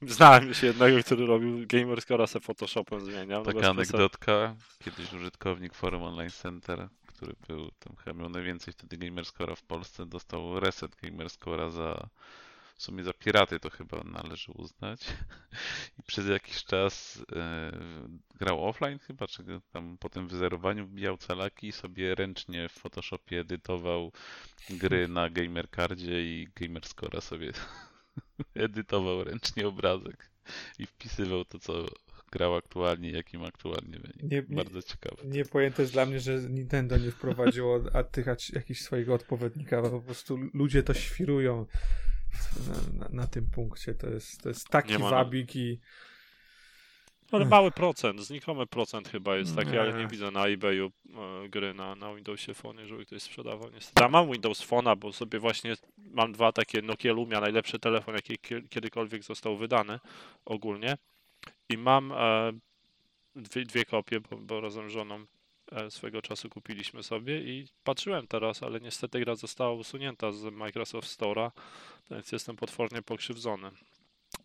Znałem już jednego, który robił gamer score'a se Photoshopem zmieniał. Taka anegdotka. Kiedyś użytkownik forum Online Center, który był tam chyba miał najwięcej wtedy Gamerscora w Polsce, dostał reset Gamerscora za w sumie za piraty to chyba należy uznać. I przez jakiś czas e, grał offline chyba, czy tam po tym wyzerowaniu wbijał calaki i sobie ręcznie w Photoshopie edytował gry na Gamercardzie i Gamerscora sobie edytował ręcznie obrazek i wpisywał to, co grał aktualnie, jakim aktualnie będzie. Nie- nie- Bardzo ciekawe. Niepojęte jest dla mnie, że Nintendo nie wprowadziło a tych jakichś swojego odpowiednika, bo po prostu ludzie to świrują na, na, na tym punkcie. To jest, to jest taki Nie ma- wabik i Ale mały procent, znikomy procent chyba jest taki, ale nie Nie. widzę na eBayu e, gry na, na Windowsie Phone, żeby ktoś sprzedawał. Niestety. Ja mam Windows Phone'a, bo sobie właśnie mam dwa takie Nokia Lumia, najlepszy telefon, jaki kie- kiedykolwiek został wydany ogólnie. I mam e, dwie, dwie kopie, bo, bo razem z żoną swego czasu kupiliśmy sobie i patrzyłem teraz, ale niestety gra została usunięta z Microsoft Store'a, więc jestem potwornie pokrzywdzony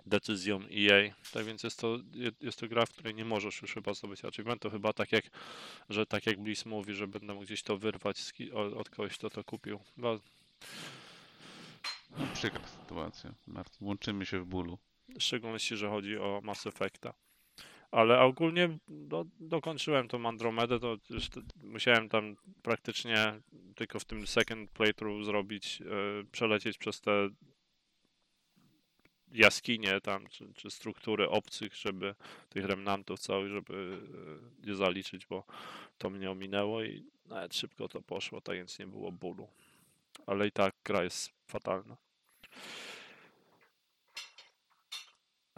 decyzją EA. Tak więc jest to, je- jest to gra, w której nie możesz już chyba zdobyć achievementu. Chyba tak jak, że tak jak Bliss mówi, że będę mógł gdzieś to wyrwać od, kogoś, kto to kupił. Chyba, No, przykra sytuacja, Martin. Łączymy się w bólu. w szczególności, że chodzi o Mass Effecta. Ale ogólnie do, dokończyłem tą Andromedę, to już musiałem tam praktycznie tylko w tym second playthrough zrobić, e, przelecieć przez te jaskinie tam, czy, czy struktury obcych, żeby tych remnantów całych, żeby e, nie zaliczyć, bo to mnie ominęło i nawet szybko to poszło, tak więc nie było bólu. Ale i tak gra jest fatalna.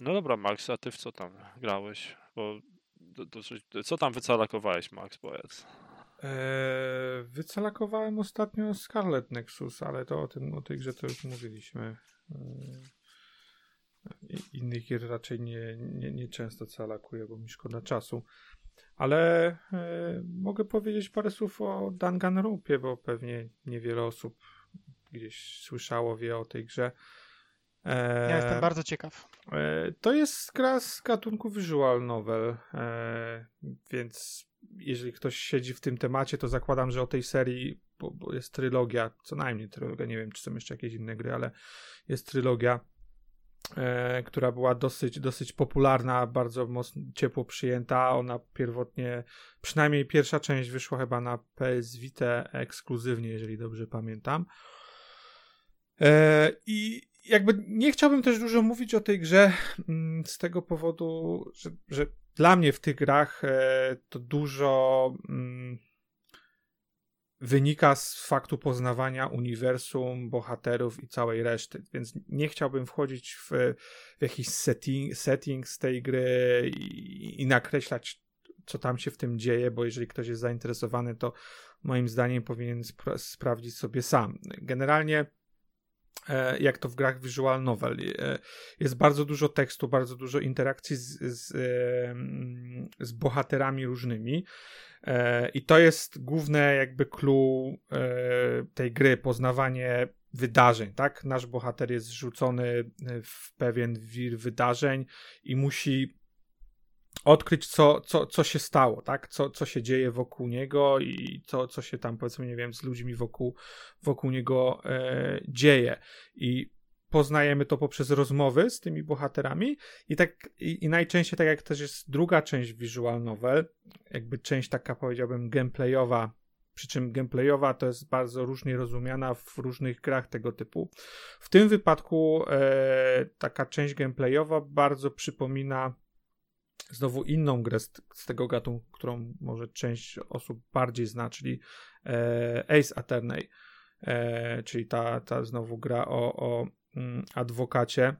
No dobra, Max, a ty w co tam grałeś? Bo to, coś- co tam wycalakowałeś, Max, powiedz. e, wycalakowałem ostatnio Scarlet Nexus, ale to o, tym, o tej grze to już mówiliśmy. E, i- innych gier raczej nie, nie, nie często calakuję, bo mi szkoda czasu. Ale e, mogę powiedzieć parę słów o Danganronpie, bo pewnie niewiele osób gdzieś słyszało, wie o tej grze. E, Ja jestem bardzo ciekaw. E, To jest gra z gatunku visual novel, e, więc jeżeli ktoś siedzi w tym temacie, to zakładam, że o tej serii, bo, bo jest trylogia, co najmniej trylogia, nie wiem, czy są jeszcze jakieś inne gry, ale jest trylogia, e, która była dosyć, dosyć popularna, bardzo mocno, ciepło przyjęta. Ona pierwotnie, przynajmniej pierwsza część wyszła chyba na PS Vita ekskluzywnie, jeżeli dobrze pamiętam. E, I jakby nie chciałbym też dużo mówić o tej grze mm, z tego powodu, że, że dla mnie w tych grach e, to dużo mm, wynika z faktu poznawania uniwersum, bohaterów i całej reszty. Więc nie chciałbym wchodzić w, w jakiś setting, z tej gry i, i nakreślać, co tam się w tym dzieje, bo jeżeli ktoś jest zainteresowany, to moim zdaniem powinien spra- sprawdzić sobie sam. Generalnie jak to w grach visual novel. E, jest bardzo dużo tekstu, bardzo dużo interakcji z, z, z bohaterami różnymi. E, I to jest główne jakby clue tej gry, poznawanie wydarzeń, tak? Nasz bohater jest rzucony w pewien wir wydarzeń i musi odkryć, co, co, co się stało, tak? Co, co się dzieje wokół niego i co, co się tam, powiedzmy, nie wiem, z ludźmi wokół, wokół niego e, dzieje. I poznajemy to poprzez rozmowy z tymi bohaterami i tak i, i, najczęściej tak jak też jest druga część visual novel, jakby część taka powiedziałbym gameplayowa, przy czym gameplayowa to jest bardzo różnie rozumiana w różnych grach tego typu. W tym wypadku e, taka część gameplayowa bardzo przypomina znowu inną grę z, z, tego gatunku, którą może część osób bardziej zna, czyli e, Ace Attorney, e, czyli ta, ta znowu gra o, o mm, adwokacie,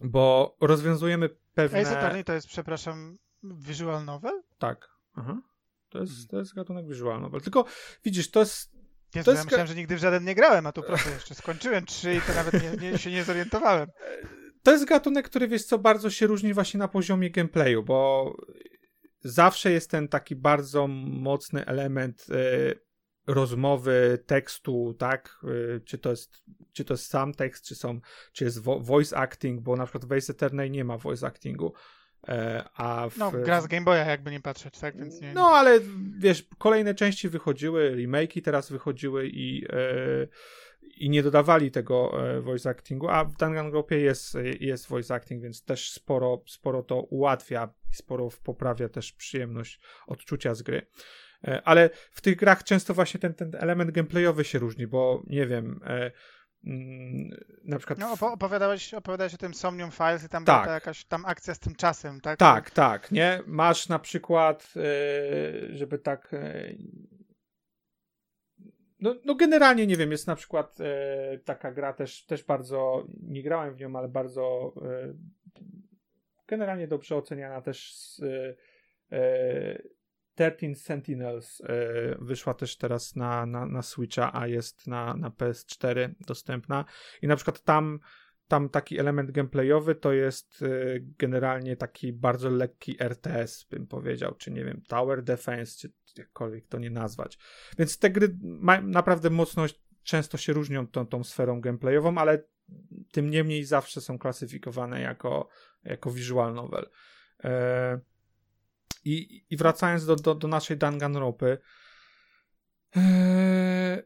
bo rozwiązujemy pewne... Ace Attorney to jest, przepraszam, visual novel? Tak. Aha. To jest, hmm. to jest gatunek visual novel. Tylko widzisz, to jest Jezu, to ja myślałem, że nigdy w żaden nie grałem, a tu proszę, jeszcze skończyłem trzy i to nawet nie, nie, się nie zorientowałem. to jest gatunek, który wiesz co, bardzo się różni właśnie na poziomie gameplayu, bo zawsze jest ten taki bardzo mocny element y, rozmowy, tekstu, tak? Y, czy, to jest, czy to jest sam tekst, czy, są, czy jest vo voice acting, bo na przykład w Ace Eternal nie ma voice actingu. E, a w... No, gra z Game Boya, jakby nie patrzeć, tak? Więc nie... No, ale wiesz, kolejne części wychodziły, remake'i teraz wychodziły i i nie dodawali tego e, voice actingu, a w Danganronpie jest, jest voice acting, więc też sporo, sporo to ułatwia i sporo poprawia też przyjemność odczucia z gry. E, ale w tych grach często właśnie ten, ten element gameplayowy się różni, bo nie wiem, e, mm, na przykład... No, opowiadałeś, opowiadałeś o tym Somnium Files i tam tak. była jakaś tam akcja z tym czasem, tak? Tak, tak, nie? Masz na przykład, żeby tak no, no generalnie nie wiem, jest na przykład e, taka gra też, też bardzo, nie grałem w nią, ale bardzo e, generalnie dobrze oceniana też z, e, 13 e, Sentinels e, wyszła też teraz na, na, na Switcha, a jest na, na PS4 dostępna. I na przykład tam tam taki element gameplayowy to jest y, generalnie taki bardzo lekki RTS, bym powiedział, czy nie wiem, Tower Defense, czy jakkolwiek to nie nazwać. Więc te gry naprawdę mocno często się różnią tą, tą sferą gameplayową, ale tym niemniej zawsze są klasyfikowane jako, jako visual novel. E, i, I wracając do, do, do naszej Danganronpy, e,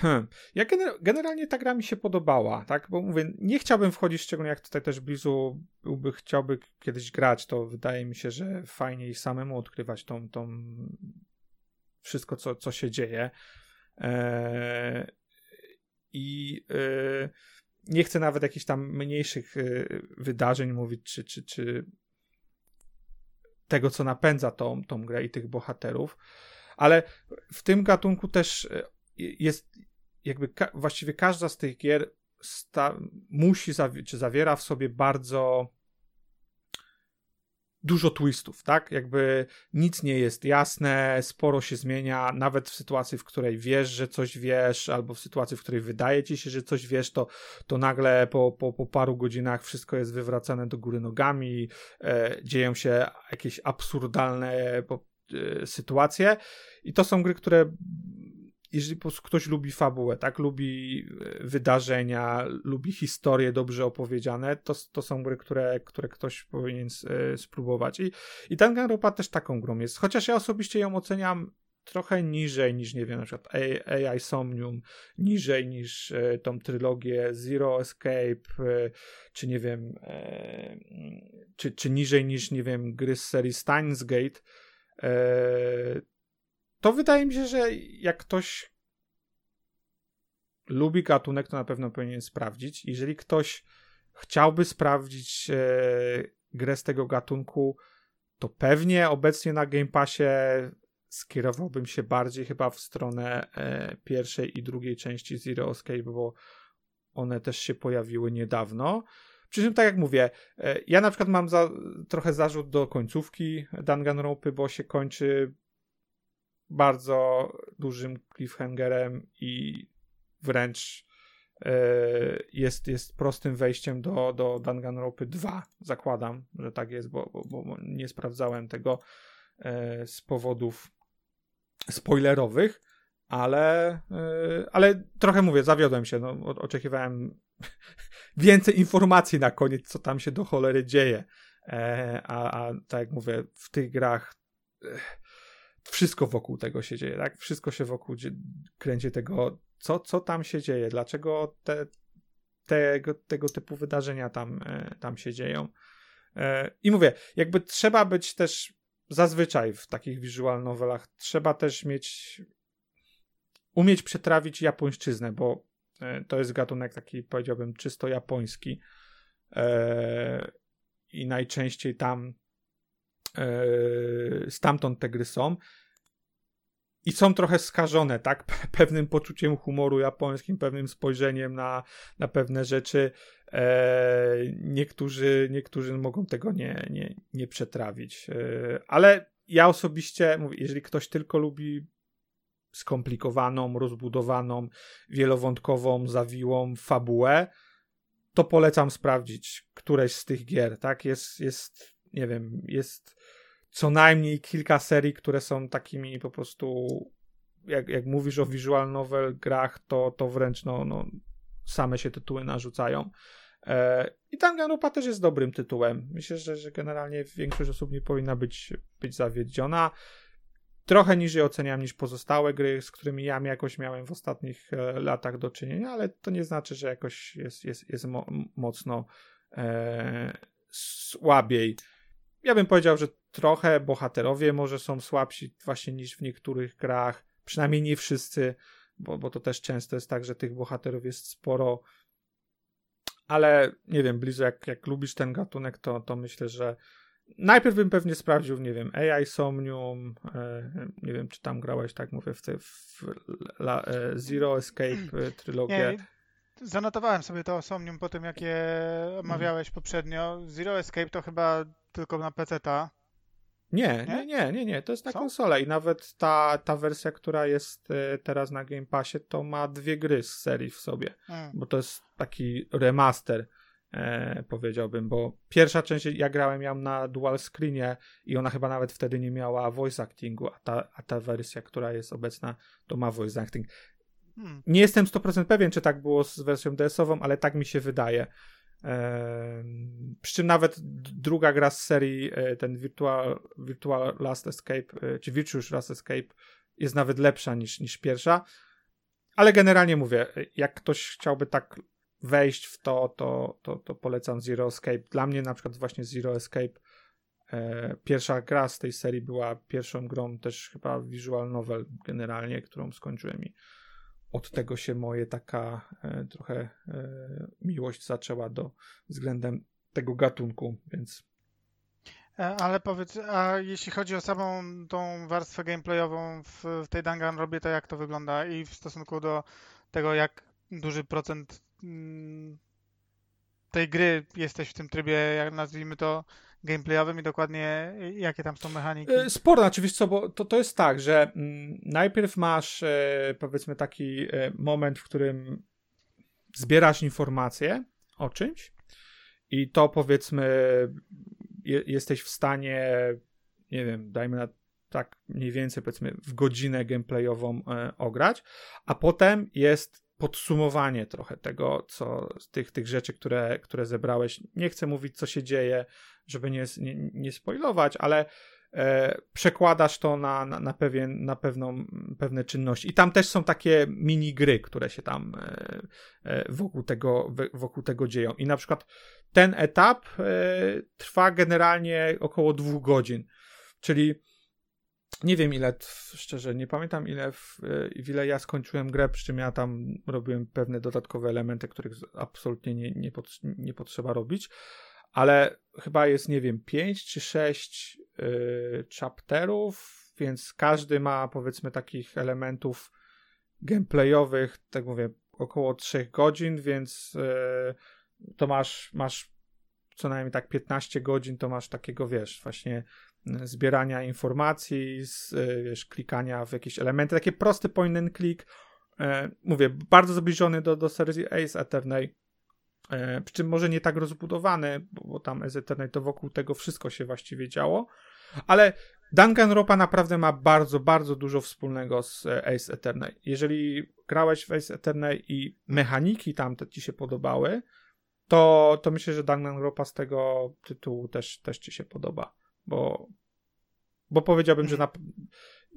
Hmm. Ja gener generalnie ta gra mi się podobała, tak? Bo mówię, nie chciałbym wchodzić, szczególnie jak tutaj też Blizu byłby, chciałby kiedyś grać, to wydaje mi się, że fajniej samemu odkrywać tą, tą wszystko, co, co się dzieje. Eee, I e, nie chcę nawet jakichś tam mniejszych e, wydarzeń mówić, czy, czy, czy tego, co napędza tą, tą grę i tych bohaterów, ale w tym gatunku też e, jest jakby ka właściwie każda z tych gier musi, zawi czy zawiera w sobie bardzo dużo twistów, tak? Jakby nic nie jest jasne, sporo się zmienia, nawet w sytuacji, w której wiesz, że coś wiesz, albo w sytuacji, w której wydaje ci się, że coś wiesz, to, to nagle po, po, po paru godzinach wszystko jest wywracane do góry nogami, e, dzieją się jakieś absurdalne po, e, sytuacje i to są gry, które jeżeli po prostu ktoś lubi fabułę, tak, lubi e, wydarzenia, lubi historie dobrze opowiedziane, to, to są gry, które, które ktoś powinien e, spróbować. I, i Danganronpa też taką grą jest, chociaż ja osobiście ją oceniam trochę niżej niż, nie wiem, na przykład AI Somnium, niżej niż e, tą trylogię Zero Escape, czy nie wiem, czy, czy niżej niż, nie wiem, gry z serii Steins Gate, to wydaje mi się, że jak ktoś lubi gatunek, to na pewno powinien sprawdzić. Jeżeli ktoś chciałby sprawdzić e, grę z tego gatunku, to pewnie obecnie na Game Passie skierowałbym się bardziej chyba w stronę e, pierwszej i drugiej części Zero Escape, bo one też się pojawiły niedawno. Przy czym, tak jak mówię, e, ja na przykład mam za, trochę zarzut do końcówki Danganronpy, bo się kończy bardzo dużym cliffhangerem i wręcz e, jest, jest prostym wejściem do, do Danganronpy 2. Zakładam, że tak jest, bo, bo, bo nie sprawdzałem tego e, z powodów spoilerowych, ale, e, ale trochę mówię, zawiodłem się. No, oczekiwałem więcej informacji na koniec, co tam się do cholery dzieje. A, a tak jak mówię, w tych grach wszystko wokół tego się dzieje, tak? Wszystko się wokół kręci tego, co, co tam się dzieje, dlaczego te, tego, tego typu wydarzenia tam, e, tam się dzieją. E, I mówię, jakby trzeba być też zazwyczaj w takich visual novelach, trzeba też mieć umieć przetrawić japońszczyznę, bo e, to jest gatunek taki, powiedziałbym, czysto japoński. I najczęściej tam stamtąd te gry są i są trochę skażone, tak? Pewnym poczuciem humoru japońskim, pewnym spojrzeniem na, na pewne rzeczy. E, niektórzy, niektórzy mogą tego nie, nie, nie przetrawić. E, ale ja osobiście, mówię, jeżeli ktoś tylko lubi skomplikowaną, rozbudowaną, wielowątkową, zawiłą fabułę, to polecam sprawdzić któreś z tych gier, tak? Jest, jest nie wiem, jest co najmniej kilka serii, które są takimi po prostu, jak, jak mówisz o visual novel grach, to, to wręcz no, no, same się tytuły narzucają. E, I Danganronpa też jest dobrym tytułem. Myślę, że, że generalnie większość osób nie powinna być, być zawiedziona. Trochę niżej oceniam niż pozostałe gry, z którymi ja jakoś miałem w ostatnich e, latach do czynienia, ale to nie znaczy, że jakoś jest, jest, jest mo mocno e, słabiej. Ja bym powiedział, że trochę bohaterowie może są słabsi właśnie niż w niektórych grach, przynajmniej nie wszyscy, bo, bo to też często jest tak, że tych bohaterów jest sporo. Ale nie wiem, Blizu, jak, jak lubisz ten gatunek, to, to myślę, że najpierw bym pewnie sprawdził, nie wiem, AI Somnium, e, nie wiem, czy tam grałeś, tak mówię, w, te, w la, e, Zero Escape e, trylogię. Zanotowałem sobie to Somnium po tym, jak je omawiałeś poprzednio. Zero Escape to chyba tylko na PC-ta. Nie, nie, nie, nie, nie, to jest na Co? konsolę i nawet ta, ta wersja, która jest e, teraz na Game Passie, to ma dwie gry z serii w sobie, hmm. bo to jest taki remaster, e, powiedziałbym, bo pierwsza część ja grałem ją na dual screenie i ona chyba nawet wtedy nie miała voice actingu, a ta, a ta wersja, która jest obecna, to ma voice acting. Hmm. Nie jestem 100% pewien, czy tak było z wersją DS-ową, ale tak mi się wydaje. Przy czym nawet druga gra z serii, e, ten Virtual, Virtual Last Escape, e, czy Virtuous Last Escape jest nawet lepsza niż, niż pierwsza. Ale generalnie mówię, jak ktoś chciałby tak wejść w to, to, to, to polecam Zero Escape. Dla mnie na przykład właśnie Zero Escape e, pierwsza gra z tej serii była pierwszą grą też chyba visual novel generalnie, którą skończyłem i od tego się moje taka e, trochę e, miłość zaczęła do względem tego gatunku, więc. E, ale powiedz, a jeśli chodzi o samą tą warstwę gameplayową w, w tej Danganronpie, to jak to wygląda i w stosunku do tego, jak duży procent mm, tej gry jesteś w tym trybie, jak nazwijmy to, gameplayowym i dokładnie jakie tam są mechaniki? E, sporo, oczywiście, co, bo to, to jest tak, że mm, najpierw masz e, powiedzmy taki e, moment, w którym zbierasz informacje o czymś i to powiedzmy je, jesteś w stanie, nie wiem, dajmy na tak mniej więcej powiedzmy w godzinę gameplayową ograć, a potem jest podsumowanie trochę tego, co z tych, tych rzeczy, które, które zebrałeś. Nie chcę mówić, co się dzieje, żeby nie, nie, nie spoilować, ale e, przekładasz to na, na, na, pewien, na pewną, pewne czynności. I tam też są takie mini gry, które się tam e, e, wokół, tego, wokół tego dzieją. I na przykład ten etap e, trwa generalnie około dwóch godzin. Czyli nie wiem ile, szczerze, nie pamiętam ile, w, w ile ja skończyłem grę, przy czym ja tam robiłem pewne dodatkowe elementy, których absolutnie nie, nie, nie potrzeba robić, ale chyba jest, nie wiem, 5 czy 6 yy, chapterów, więc każdy ma powiedzmy takich elementów gameplayowych, tak mówię, około 3 godzin, więc e, to masz, masz co najmniej tak 15 godzin, to masz takiego, wiesz, właśnie zbierania informacji, z, e, wiesz, klikania w jakieś elementy, takie prosty point and click. E, mówię, bardzo zbliżony do, do serii Ace Attorney, e, przy czym może nie tak rozbudowany, bo, bo tam Ace Attorney to wokół tego wszystko się właściwie działo, ale Danganronpa naprawdę ma bardzo, bardzo dużo wspólnego z Ace Attorney. Jeżeli grałeś w Ace Attorney i mechaniki tamte ci się podobały, to, to myślę, że Danganronpa z tego tytułu też, też ci się podoba, bo, bo powiedziałbym, że na,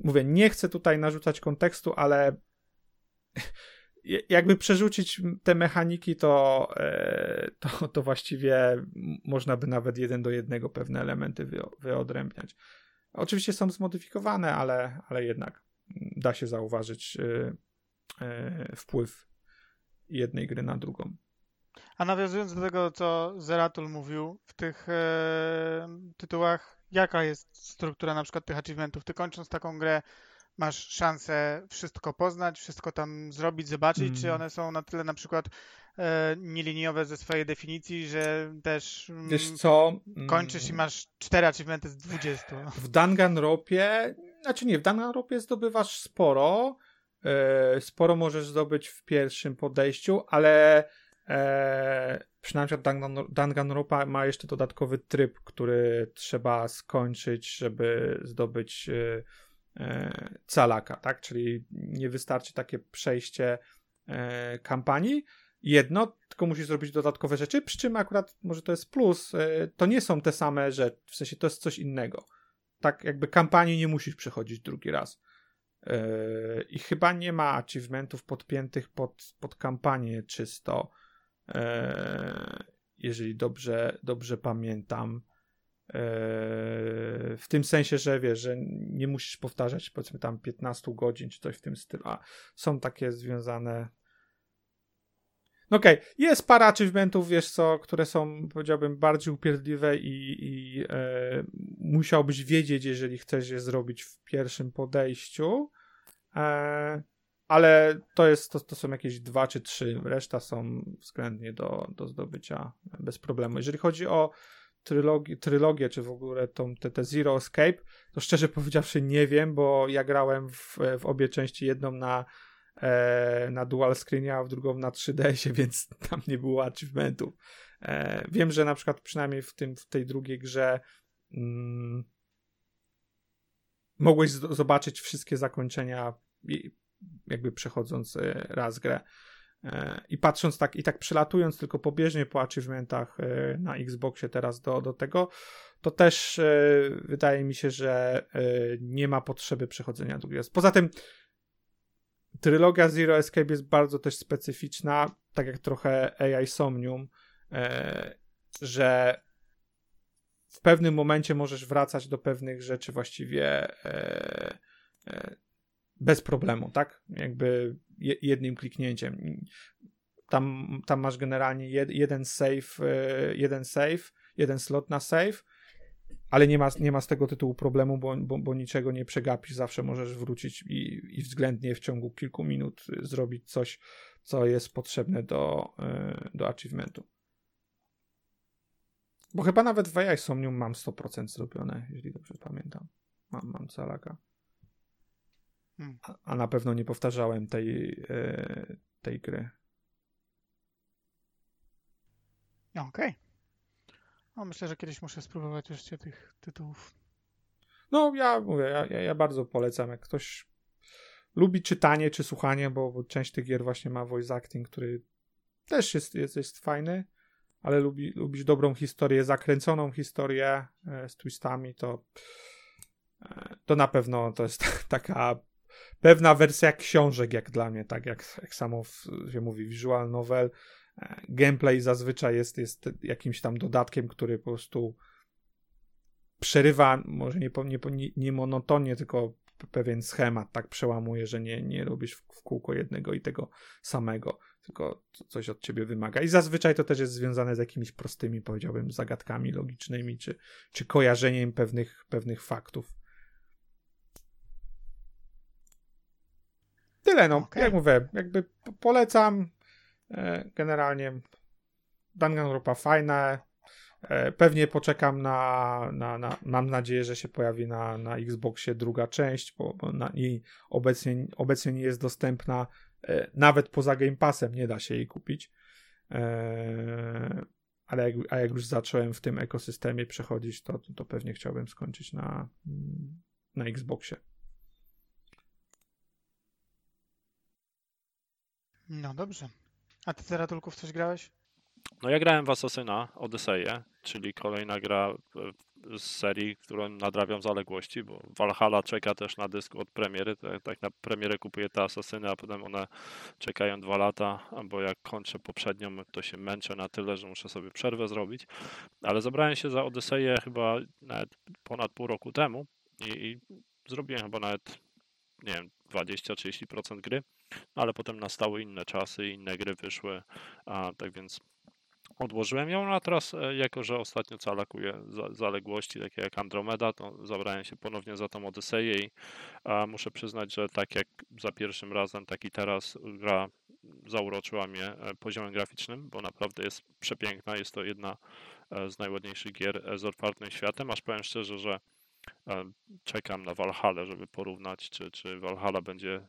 mówię, nie chcę tutaj narzucać kontekstu, ale jakby przerzucić te mechaniki, to, e, to, to właściwie można by nawet jeden do jednego pewne elementy wy, wyodrębniać. Oczywiście są zmodyfikowane, ale, ale jednak da się zauważyć e, e, wpływ jednej gry na drugą. A nawiązując do tego, co Zeratul mówił w tych e, tytułach, jaka jest struktura na przykład tych achievementów? Ty kończąc taką grę masz szansę wszystko poznać, wszystko tam zrobić, zobaczyć, mm. czy one są na tyle na przykład e, nieliniowe ze swojej definicji, że też mm, Wiesz co? kończysz i masz 4 achievementy z 20. W Danganropie, znaczy nie, w Danganropie zdobywasz sporo, e, sporo możesz zdobyć w pierwszym podejściu, ale e, przynajmniej Danganronpa ma jeszcze dodatkowy tryb, który trzeba skończyć, żeby zdobyć e, E, calaka, tak? Czyli nie wystarczy takie przejście e, kampanii. Jedno, tylko musisz zrobić dodatkowe rzeczy, przy czym akurat może to jest plus, e, to nie są te same rzeczy, w sensie to jest coś innego. Tak jakby kampanii nie musisz przechodzić drugi raz. I chyba nie ma achievementów podpiętych pod, pod kampanię czysto, jeżeli dobrze, dobrze pamiętam. Eee, w tym sensie, że wiesz, że nie musisz powtarzać powiedzmy tam 15 godzin czy coś w tym stylu, a są takie związane no okej, okay. jest parę achievementów, wiesz co, które są, powiedziałbym, bardziej upierdliwe i, i e, musiałbyś wiedzieć, jeżeli chcesz je zrobić w pierwszym podejściu, e, ale to, jest, to, to są jakieś dwa czy trzy, reszta są względnie do, do zdobycia bez problemu. Jeżeli chodzi o trylogię, trylogię czy w ogóle tą, te, te Zero Escape, to szczerze powiedziawszy nie wiem, bo ja grałem w, w obie części, jedną na, e, na dual screenie, a w drugą na 3DS, więc tam nie było achievementów. E, wiem, że na przykład przynajmniej w, tym, w tej drugiej grze mm, mogłeś z, zobaczyć wszystkie zakończenia jakby przechodząc e, raz grę. E, I patrząc tak, i tak przelatując tylko pobieżnie po achievementach e, na Xboxie teraz do, do tego, to też wydaje mi się, że nie ma potrzeby przechodzenia drugiego raz. Poza tym trylogia Zero Escape jest bardzo też specyficzna, tak jak trochę AI Somnium, że w pewnym momencie możesz wracać do pewnych rzeczy właściwie bez problemu, tak? Jakby jednym kliknięciem. Tam, tam masz generalnie jed, jeden save, e, jeden save, jeden slot na save, ale nie ma, nie ma z tego tytułu problemu, bo, bo, bo niczego nie przegapisz, zawsze możesz wrócić i, i względnie w ciągu kilku minut zrobić coś, co jest potrzebne do, e, do achievementu. Bo chyba nawet w AI Somnium mam 100% zrobione, jeśli dobrze pamiętam. Mam, mam calaka. Hmm. A, na pewno nie powtarzałem tej, e, tej gry. Okej. Okay. No, myślę, że kiedyś muszę spróbować jeszcze tych tytułów. No, ja mówię, ja, ja bardzo polecam. Jak ktoś lubi czytanie czy słuchanie, bo, bo część tych gier właśnie ma voice acting, który też jest, jest, jest fajny, ale lubi, lubisz dobrą historię, zakręconą historię e, z twistami, to e, to na pewno to jest taka pewna wersja książek, jak dla mnie, tak jak, jak samo w, się mówi, visual novel. E, gameplay zazwyczaj jest, jest jakimś tam dodatkiem, który po prostu przerywa, może nie, nie, nie monotonnie, tylko pewien schemat, tak przełamuje, że nie, nie robisz w, w kółko jednego i tego samego, tylko coś od ciebie wymaga. I zazwyczaj to też jest związane z jakimiś prostymi, powiedziałbym, zagadkami logicznymi, czy, czy kojarzeniem pewnych, pewnych faktów. Tyle, no. Okej. Jak mówię, jakby po- polecam. E, Generalnie Danganronpa fajne. E, Pewnie poczekam na, na, na. Mam nadzieję, że się pojawi na, na Xboxie druga część, bo, bo na niej obecnie, obecnie nie jest dostępna. e, Nawet poza Game Passem nie da się jej kupić. Ale jak, a jak już zacząłem w tym ekosystemie przechodzić, to, to pewnie chciałbym skończyć na, na Xboxie. No dobrze. A ty, Teratulków, coś grałeś? No ja grałem w Assassina Odyseję, czyli kolejna gra z serii, którą nadrabiam zaległości, bo Valhalla czeka też na dysku od premiery. Tak, tak na premierę kupuję te Assassiny, a potem one czekają dwa lata, bo jak kończę poprzednią, to się męczę na tyle, że muszę sobie przerwę zrobić. Ale zabrałem się za Odyseję chyba ponad pół roku temu i, i zrobiłem chyba nawet, nie wiem, 20-30% gry, ale potem nastały inne czasy, inne gry wyszły, a tak więc odłożyłem ją, a teraz e, jako, że ostatnio calakuję za, zaległości, takie jak Andromeda, to zabrałem się ponownie za tą Odyseję i a, muszę przyznać, że tak jak za pierwszym razem, tak i teraz gra zauroczyła mnie e, poziomem graficznym, bo naprawdę jest przepiękna, jest to jedna e, z najładniejszych gier z otwartym światem, aż powiem szczerze, że czekam na Valhalla, żeby porównać, czy, czy Valhalla będzie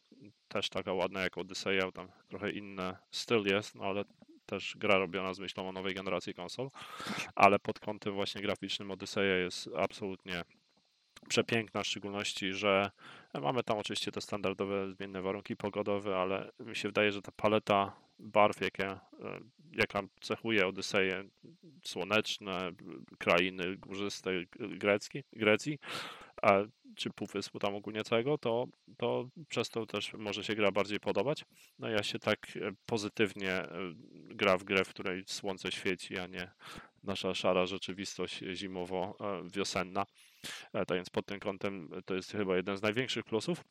też taka ładna jak Odyseja, tam trochę inny styl jest, no ale też gra robiona z myślą o nowej generacji konsol, ale pod kątem właśnie graficznym Odyseja jest absolutnie przepiękna, w szczególności, że mamy tam oczywiście te standardowe zmienne warunki pogodowe, ale mi się wydaje, że ta paleta barw, jakie, e, jaka cechuje Odyseję, słoneczne, krainy górzyste grecki, Grecji, a, czy półwyspu tam ogólnie całego, to, to przez to też może się gra bardziej podobać. No ja się tak e, pozytywnie e, gra w grę, w której słońce świeci, a nie nasza szara rzeczywistość zimowo-wiosenna. Tak więc pod tym kątem to jest chyba jeden z największych plusów.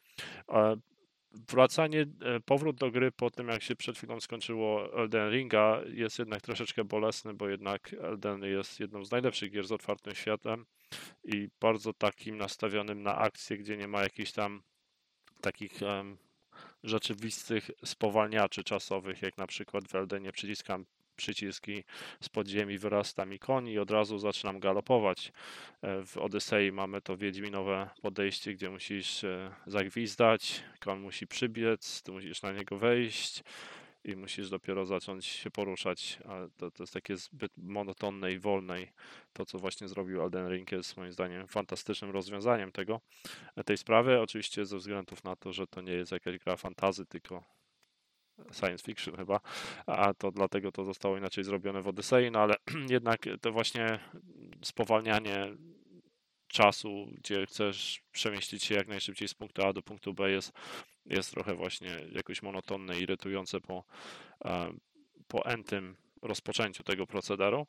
Wracanie, e, powrót do gry po tym, jak się przed chwilą skończyło Elden Ringa, jest jednak troszeczkę bolesny, bo jednak Elden jest jedną z najlepszych gier z otwartym światem i bardzo takim nastawionym na akcję, gdzie nie ma jakichś tam takich em, rzeczywistych spowalniaczy czasowych, jak na przykład w Eldenie przyciskam przyciski z podziemi, wyrasta mi koń i od razu zaczynam galopować. E, W Odysei mamy to wiedźminowe podejście, gdzie musisz e, zagwizdać, koń musi przybiec, ty musisz na niego wejść i musisz dopiero zacząć się poruszać. To, to jest takie zbyt monotonne i wolne to, co właśnie zrobił Elden Ring jest moim zdaniem fantastycznym rozwiązaniem tego, tej sprawy. Oczywiście ze względów na to, że to nie jest jakaś gra fantazy, tylko science fiction chyba, a to dlatego to zostało inaczej zrobione w Odysei, no ale jednak to właśnie spowalnianie czasu, gdzie chcesz przemieścić się jak najszybciej z punktu A do punktu B jest, jest trochę właśnie jakoś monotonne, irytujące po, e, po entym rozpoczęciu tego procederu.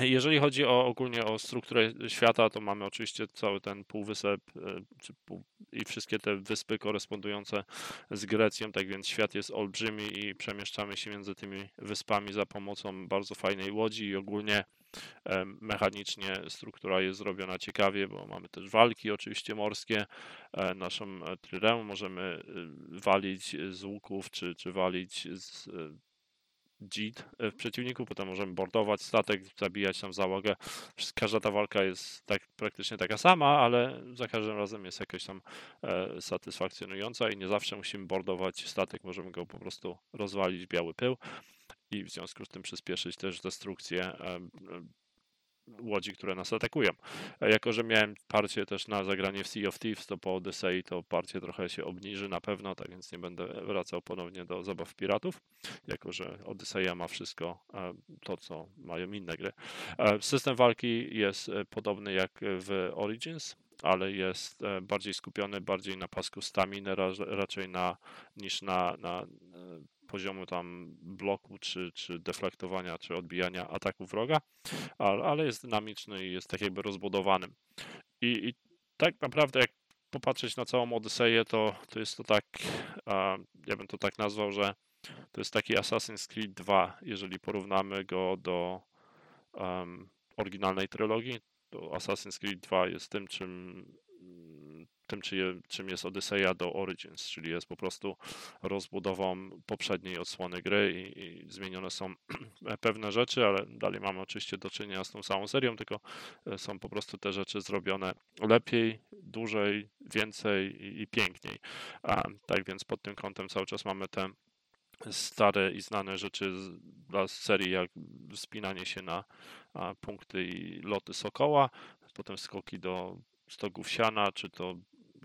Jeżeli chodzi o ogólnie o strukturę świata, to mamy oczywiście cały ten półwysep e, pół, i wszystkie te wyspy korespondujące z Grecją, tak więc świat jest olbrzymi i przemieszczamy się między tymi wyspami za pomocą bardzo fajnej łodzi i ogólnie e, mechanicznie struktura jest zrobiona ciekawie, bo mamy też walki oczywiście morskie. E, Naszą tryrę możemy walić z łuków, czy, czy walić z dzid e, w przeciwniku, potem możemy bordować statek, zabijać tam załogę. Każda ta walka jest tak praktycznie taka sama, ale za każdym razem jest jakoś tam e, satysfakcjonująca i nie zawsze musimy bordować statek, możemy go po prostu rozwalić biały pył i w związku z tym przyspieszyć też destrukcję e, łodzi, które nas atakują. E, Jako, że miałem parcie też na zagranie w Sea of Thieves, to po Odyssey to parcie trochę się obniży na pewno, tak więc nie będę wracał ponownie do zabaw piratów, jako że Odyseja ma wszystko e, to, co mają inne gry. E, System walki jest podobny jak w Origins, ale jest bardziej skupiony, bardziej na pasku staminy, ra- raczej na, niż na, na poziomu tam bloku, czy, czy deflektowania, czy odbijania ataku wroga, ale, ale jest dynamiczny i jest tak jakby rozbudowany. I, I tak naprawdę jak popatrzeć na całą Odyseję, to, to jest to tak, ja bym to tak nazwał, że to jest taki Assassin's Creed 2, jeżeli porównamy go do um, oryginalnej trylogii, to Assassin's Creed 2 jest tym, czym tym, czym jest Odyseja do Origins, czyli jest po prostu rozbudową poprzedniej odsłony gry i, i zmienione są pewne rzeczy, ale dalej mamy oczywiście do czynienia z tą samą serią, tylko e, są po prostu te rzeczy zrobione lepiej, dłużej, więcej i, i piękniej. A, tak więc pod tym kątem cały czas mamy te stare i znane rzeczy dla serii, jak wspinanie się na punkty i loty sokoła, potem skoki do stogów siana, czy to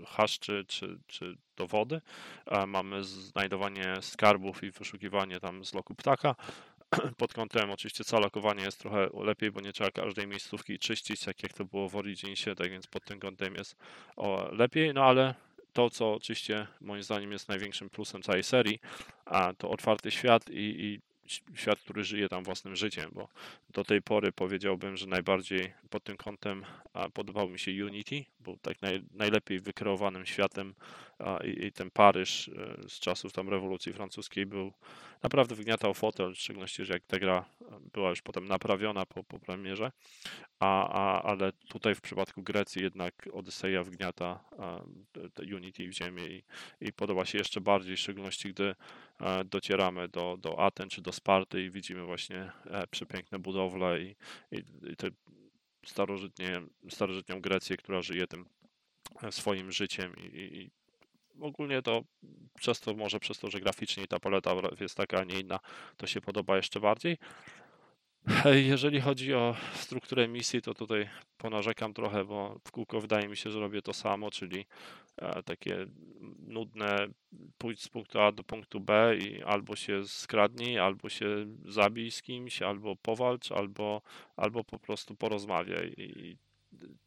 chaszczy, czy, czy do wody. A mamy znajdowanie skarbów i wyszukiwanie tam z loku ptaka. Pod kątem oczywiście calakowanie jest trochę lepiej, bo nie trzeba każdej miejscówki czyścić, tak jak to było w Originsie, tak więc pod tym kątem jest lepiej, no ale to, co oczywiście moim zdaniem jest największym plusem całej serii, a to otwarty świat i, i świat, który żyje tam własnym życiem, bo do tej pory powiedziałbym, że najbardziej pod tym kątem podobał mi się Unity, był tak naj, najlepiej wykreowanym światem i, i, ten Paryż e, z czasów tam rewolucji francuskiej był naprawdę wygniatał fotel, w szczególności, że jak ta gra była już potem naprawiona po, po premierze, a, a, ale tutaj w przypadku Grecji jednak Odyseja wgniata Unity w ziemię i, i podoba się jeszcze bardziej, w szczególności gdy e, docieramy do, do Aten czy do Sparty i widzimy właśnie e, przepiękne budowle i, i, i te starożytnie, starożytnią Grecję, która żyje tym e, swoim życiem i, i ogólnie to przez to, może przez to, że graficznie ta paleta jest taka, a nie inna, to się podoba jeszcze bardziej. Jeżeli chodzi o strukturę misji, to tutaj ponarzekam trochę, bo w kółko wydaje mi się, że robię to samo, czyli e, takie nudne pójdź z punktu A do punktu B i albo się skradnij, albo się zabij z kimś, albo powalcz, albo, albo po prostu porozmawiaj i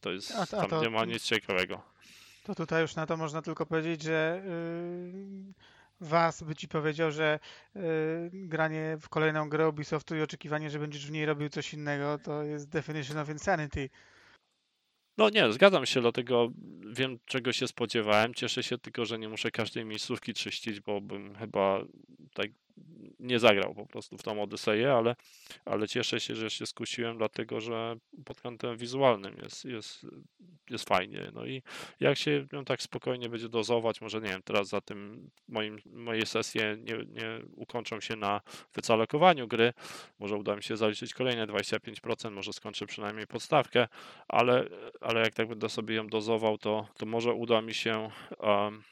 to jest, A a tam to- nie ma nic ciekawego. To tutaj już na to można tylko powiedzieć, że yy, Was by ci powiedział, że yy, granie w kolejną grę Ubisoftu i oczekiwanie, że będziesz w niej robił coś innego, to jest definition of insanity. No nie, zgadzam się, dlatego wiem czego się spodziewałem. Cieszę się tylko, że nie muszę każdej miejscówki czyścić, bo bym chyba tak nie zagrał po prostu w tą Odyseję, ale, ale cieszę się, że się skusiłem, dlatego że pod kątem wizualnym jest, jest, jest fajnie. No i jak się ją tak spokojnie będzie dozować, może nie wiem, teraz za tym moim, moje sesje nie, nie ukończą się na wycalokowaniu gry, może uda mi się zaliczyć kolejne 25%, może skończę przynajmniej podstawkę, ale, ale jak tak będę sobie ją dozował, to, to może uda mi się um,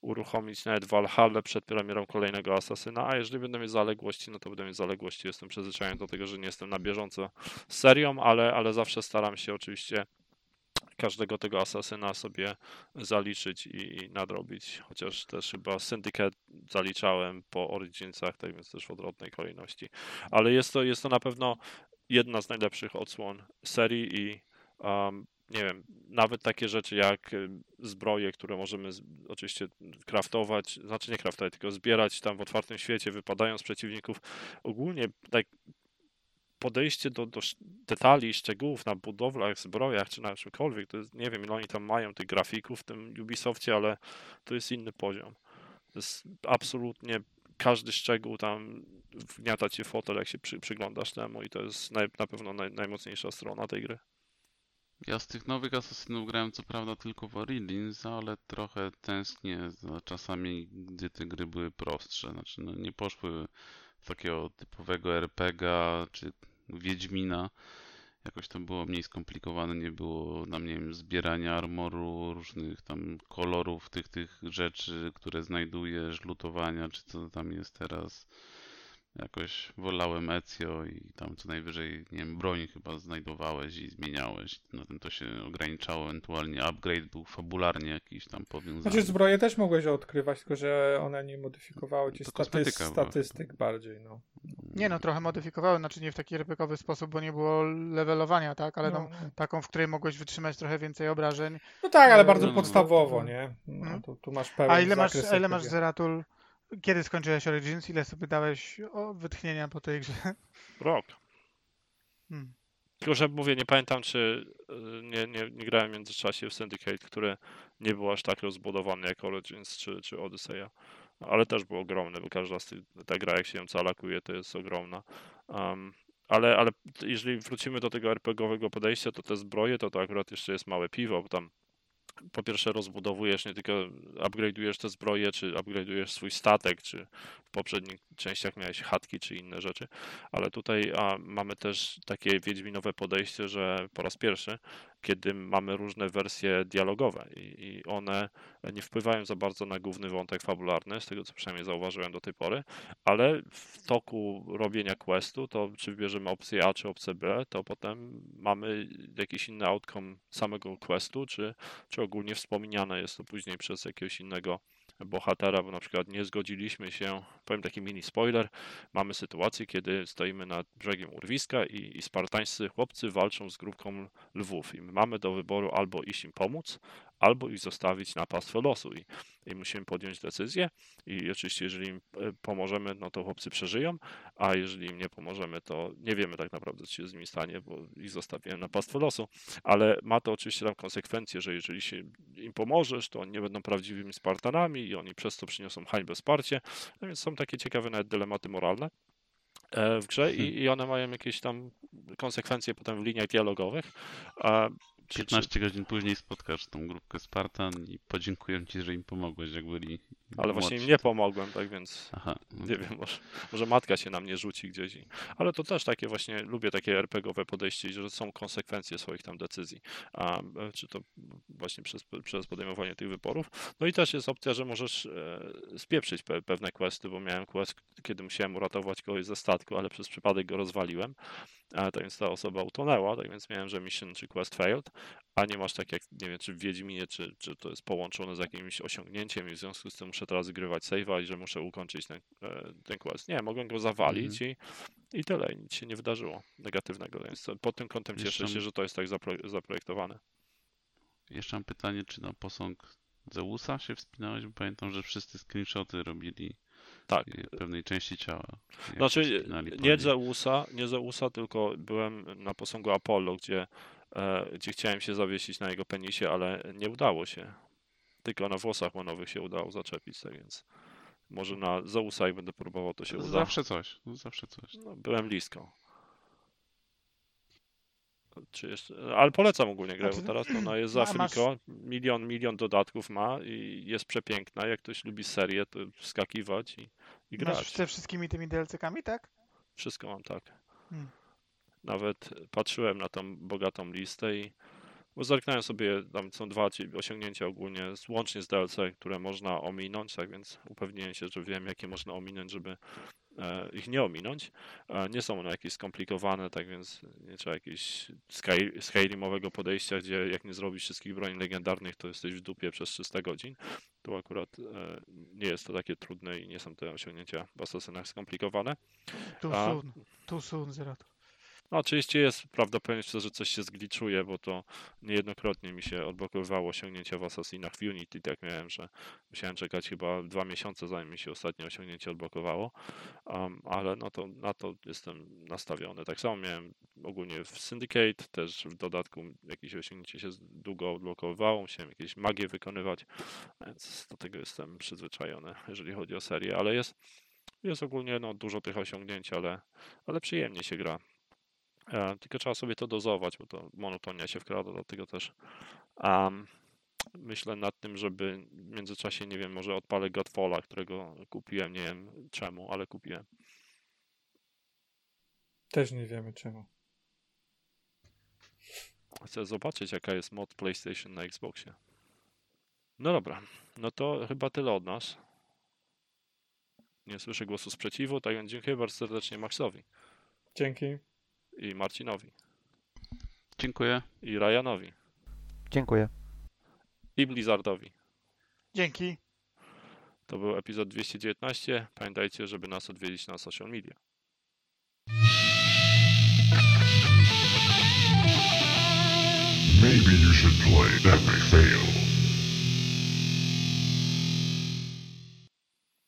uruchomić nawet Valhalla przed premierą kolejnego Asasyna, a jeżeli będę mieć zaległości, no to będę mieć zaległości. Jestem przyzwyczajony do tego, że nie jestem na bieżąco serią, ale, ale zawsze staram się oczywiście każdego tego asasyna sobie zaliczyć i, i nadrobić, chociaż też chyba Syndicate zaliczałem po Originsach, tak więc też w odwrotnej kolejności. Ale jest to, jest to na pewno jedna z najlepszych odsłon serii i um, nie wiem, nawet takie rzeczy jak y, zbroje, które możemy oczywiście kraftować, znaczy nie kraftować, tylko zbierać tam w otwartym świecie, wypadając z przeciwników. Ogólnie tak podejście do, do detali, szczegółów na budowlach, zbrojach czy na czymkolwiek, to jest, nie wiem ile oni tam mają tych grafików w tym Ubisoftie, ale to jest inny poziom. To jest absolutnie każdy szczegół tam wgniata ci fotel, jak się przy, przyglądasz temu i to jest naj, na pewno naj, najmocniejsza strona tej gry. Ja z tych nowych asasynów grałem co prawda tylko w Origins, ale trochę tęsknię za czasami, gdy te gry były prostsze. Znaczy, no nie poszły w takiego typowego RPGa czy Wiedźmina. Jakoś to było mniej skomplikowane, nie było na mnie wiem, zbierania armoru, różnych tam kolorów tych, tych rzeczy, które znajdujesz, lutowania, czy co tam jest teraz. Jakoś wolałem Ezio i tam co najwyżej, nie wiem, broń chyba znajdowałeś i zmieniałeś. Na tym to się ograniczało, ewentualnie upgrade był fabularnie jakiś tam powiązany. Znaczy zbroje też mogłeś odkrywać, tylko że one nie modyfikowały ci była statystyk bardziej, no. Nie no, trochę modyfikowały, znaczy nie w taki RPGowy sposób, bo nie było levelowania, tak? Ale no, tam taką, w której mogłeś wytrzymać trochę więcej obrażeń. no tak, ale No, bardzo no, podstawowo, no. nie? No, Mhm. tu, tu masz pełen A ile masz, ile masz. Zeratul? Kiedy skończyłeś Origins? Ile sobie dałeś o, wytchnienia po tej grze? Rok. Hmm. Tylko, że mówię, nie pamiętam, czy y, nie, nie, nie grałem w międzyczasie w Syndicate, które nie było aż tak rozbudowane jak Origins czy, czy Odyseja. Ale też był ogromny, bo każda z tych, ta gra, jak się ją calakuje, to jest ogromna. Um, ale, ale jeżeli wrócimy do tego RPGowego podejścia, to te zbroje, to to akurat jeszcze jest małe piwo, bo tam po pierwsze rozbudowujesz, nie tylko upgrade'ujesz te zbroje, czy upgrade'ujesz swój statek, czy w poprzednich częściach miałeś chatki, czy inne rzeczy, ale tutaj a, mamy też takie wiedźminowe podejście, że po raz pierwszy, kiedy mamy różne wersje dialogowe i, i one nie wpływają za bardzo na główny wątek fabularny, z tego co przynajmniej zauważyłem do tej pory, ale w toku robienia questu, to czy wybierzemy opcję A czy opcję B, to potem mamy jakiś inny outcome samego questu, czy, czy ogólnie wspomniane jest to później przez jakiegoś innego bohatera, bo na przykład nie zgodziliśmy się, powiem taki mini spoiler, mamy sytuację, kiedy stoimy nad brzegiem urwiska i, i spartańscy chłopcy walczą z grupką lwów i my mamy do wyboru albo iść im pomóc, albo ich zostawić na pastwę losu. I, i musimy podjąć decyzję. I oczywiście jeżeli im e, pomożemy, no to chłopcy przeżyją, a jeżeli im nie pomożemy, to nie wiemy tak naprawdę, co się z nimi stanie, bo ich zostawiłem na pastwę losu, ale ma to oczywiście tam konsekwencje, że jeżeli się im pomożesz, to oni nie będą prawdziwymi Spartanami i oni przez to przyniosą hańbę wsparcie, no więc są takie ciekawe nawet dylematy moralne e, w grze. I, i one mają jakieś tam konsekwencje potem w liniach dialogowych. A czy- czy- 15 godzin później spotkasz tą grupkę Spartan i podziękuję ci, że im pomogłeś, jak byli Ale właśnie im nie pomogłem, tak więc Aha, no nie to- wiem, może, może matka się na mnie rzuci gdzieś. I, ale to też takie właśnie, lubię takie RPGowe podejście, że są konsekwencje swoich tam decyzji. A, e, czy to właśnie przez, przez podejmowanie tych wyborów. No i też jest opcja, że możesz e, spieprzyć pe, pewne questy, bo miałem quest, kiedy musiałem uratować kogoś ze statku, ale przez przypadek go rozwaliłem. A, tak więc ta osoba utonęła, tak więc miałem, że mission czy quest failed, a nie masz tak jak, nie wiem, czy w Wiedźminie, czy, czy to jest połączone z jakimś osiągnięciem i w związku z tym muszę teraz zgrywać save'a i że muszę ukończyć ten, e, ten quest. Nie, mogłem go zawalić i, i tyle, nic się nie wydarzyło negatywnego, więc pod tym kątem cieszę Jeszcze- się, że to jest tak zapro- zaprojektowane. Jeszcze mam pytanie, czy na posąg Zeusa się wspinałeś? Bo pamiętam, że wszyscy screenshoty robili Tak. pewnej części ciała. Znaczy, nie. Zeusa, nie Zeusa, tylko byłem na posągu Apollo, gdzie, e, gdzie chciałem się zawiesić na jego penisie, ale nie udało się. Tylko na włosach łonowych się udało zaczepić, tak więc może na Zeusa i będę próbował, to się uda. Zawsze coś, no zawsze coś. No, byłem blisko. Czy jeszcze... Ale polecam ogólnie grę, bo Znaczy, teraz to ona jest za masz- friko. Milion, milion dodatków ma i jest przepiękna. Jak ktoś lubi serię, to wskakiwać i, i Masz grać. ze wszystkimi tymi DLC-kami, tak? Wszystko mam tak. Hmm. Nawet patrzyłem na tą bogatą listę i bo zerknąłem sobie, tam są dwa ci- osiągnięcia ogólnie, łącznie z DLC, które można ominąć, tak więc upewniłem się, że wiem, jakie można ominąć, żeby ich nie ominąć. E, nie są one jakieś skomplikowane, tak więc nie trzeba jakiegoś Skyrimowego podejścia, gdzie jak nie zrobisz wszystkich broni legendarnych, to jesteś w dupie przez 300 godzin. Tu akurat e, nie jest to takie trudne i nie są te osiągnięcia w asasynach skomplikowane. Too A. soon. Too soon, Zero. No, oczywiście jest prawdopodobieństwo, że coś się zgliczuje, bo to niejednokrotnie mi się odblokowywało osiągnięcia w Assassinach w Unity, tak miałem, że musiałem czekać chyba dwa miesiące, zanim mi się ostatnie osiągnięcie odblokowało, um, ale no to, na to jestem nastawiony. Tak samo miałem ogólnie w Syndicate, też w dodatku jakieś osiągnięcie się długo odblokowywało, musiałem jakieś magie wykonywać, więc do tego jestem przyzwyczajony, jeżeli chodzi o serię, ale jest, jest ogólnie no, dużo tych osiągnięć, ale, ale przyjemnie się gra. E, tylko trzeba sobie to dozować, bo to monotonia się wkrada, dlatego też um, myślę nad tym, żeby w międzyczasie, nie wiem, może odpalę Godfalla, którego kupiłem, nie wiem czemu, ale kupiłem. Też nie wiemy czemu. Chcę zobaczyć, jaka jest mod PlayStation na Xboxie. No dobra, no to chyba tyle od nas. Nie słyszę głosu sprzeciwu, tak więc dziękuję bardzo serdecznie Maxowi Dzięki. I Marcinowi Dziękuję. i Ryanowi Dziękuję. i Blizzardowi. Dzięki. To był epizod 219. Pamiętajcie, żeby nas odwiedzić na social media. Maybe you should play. That may fail.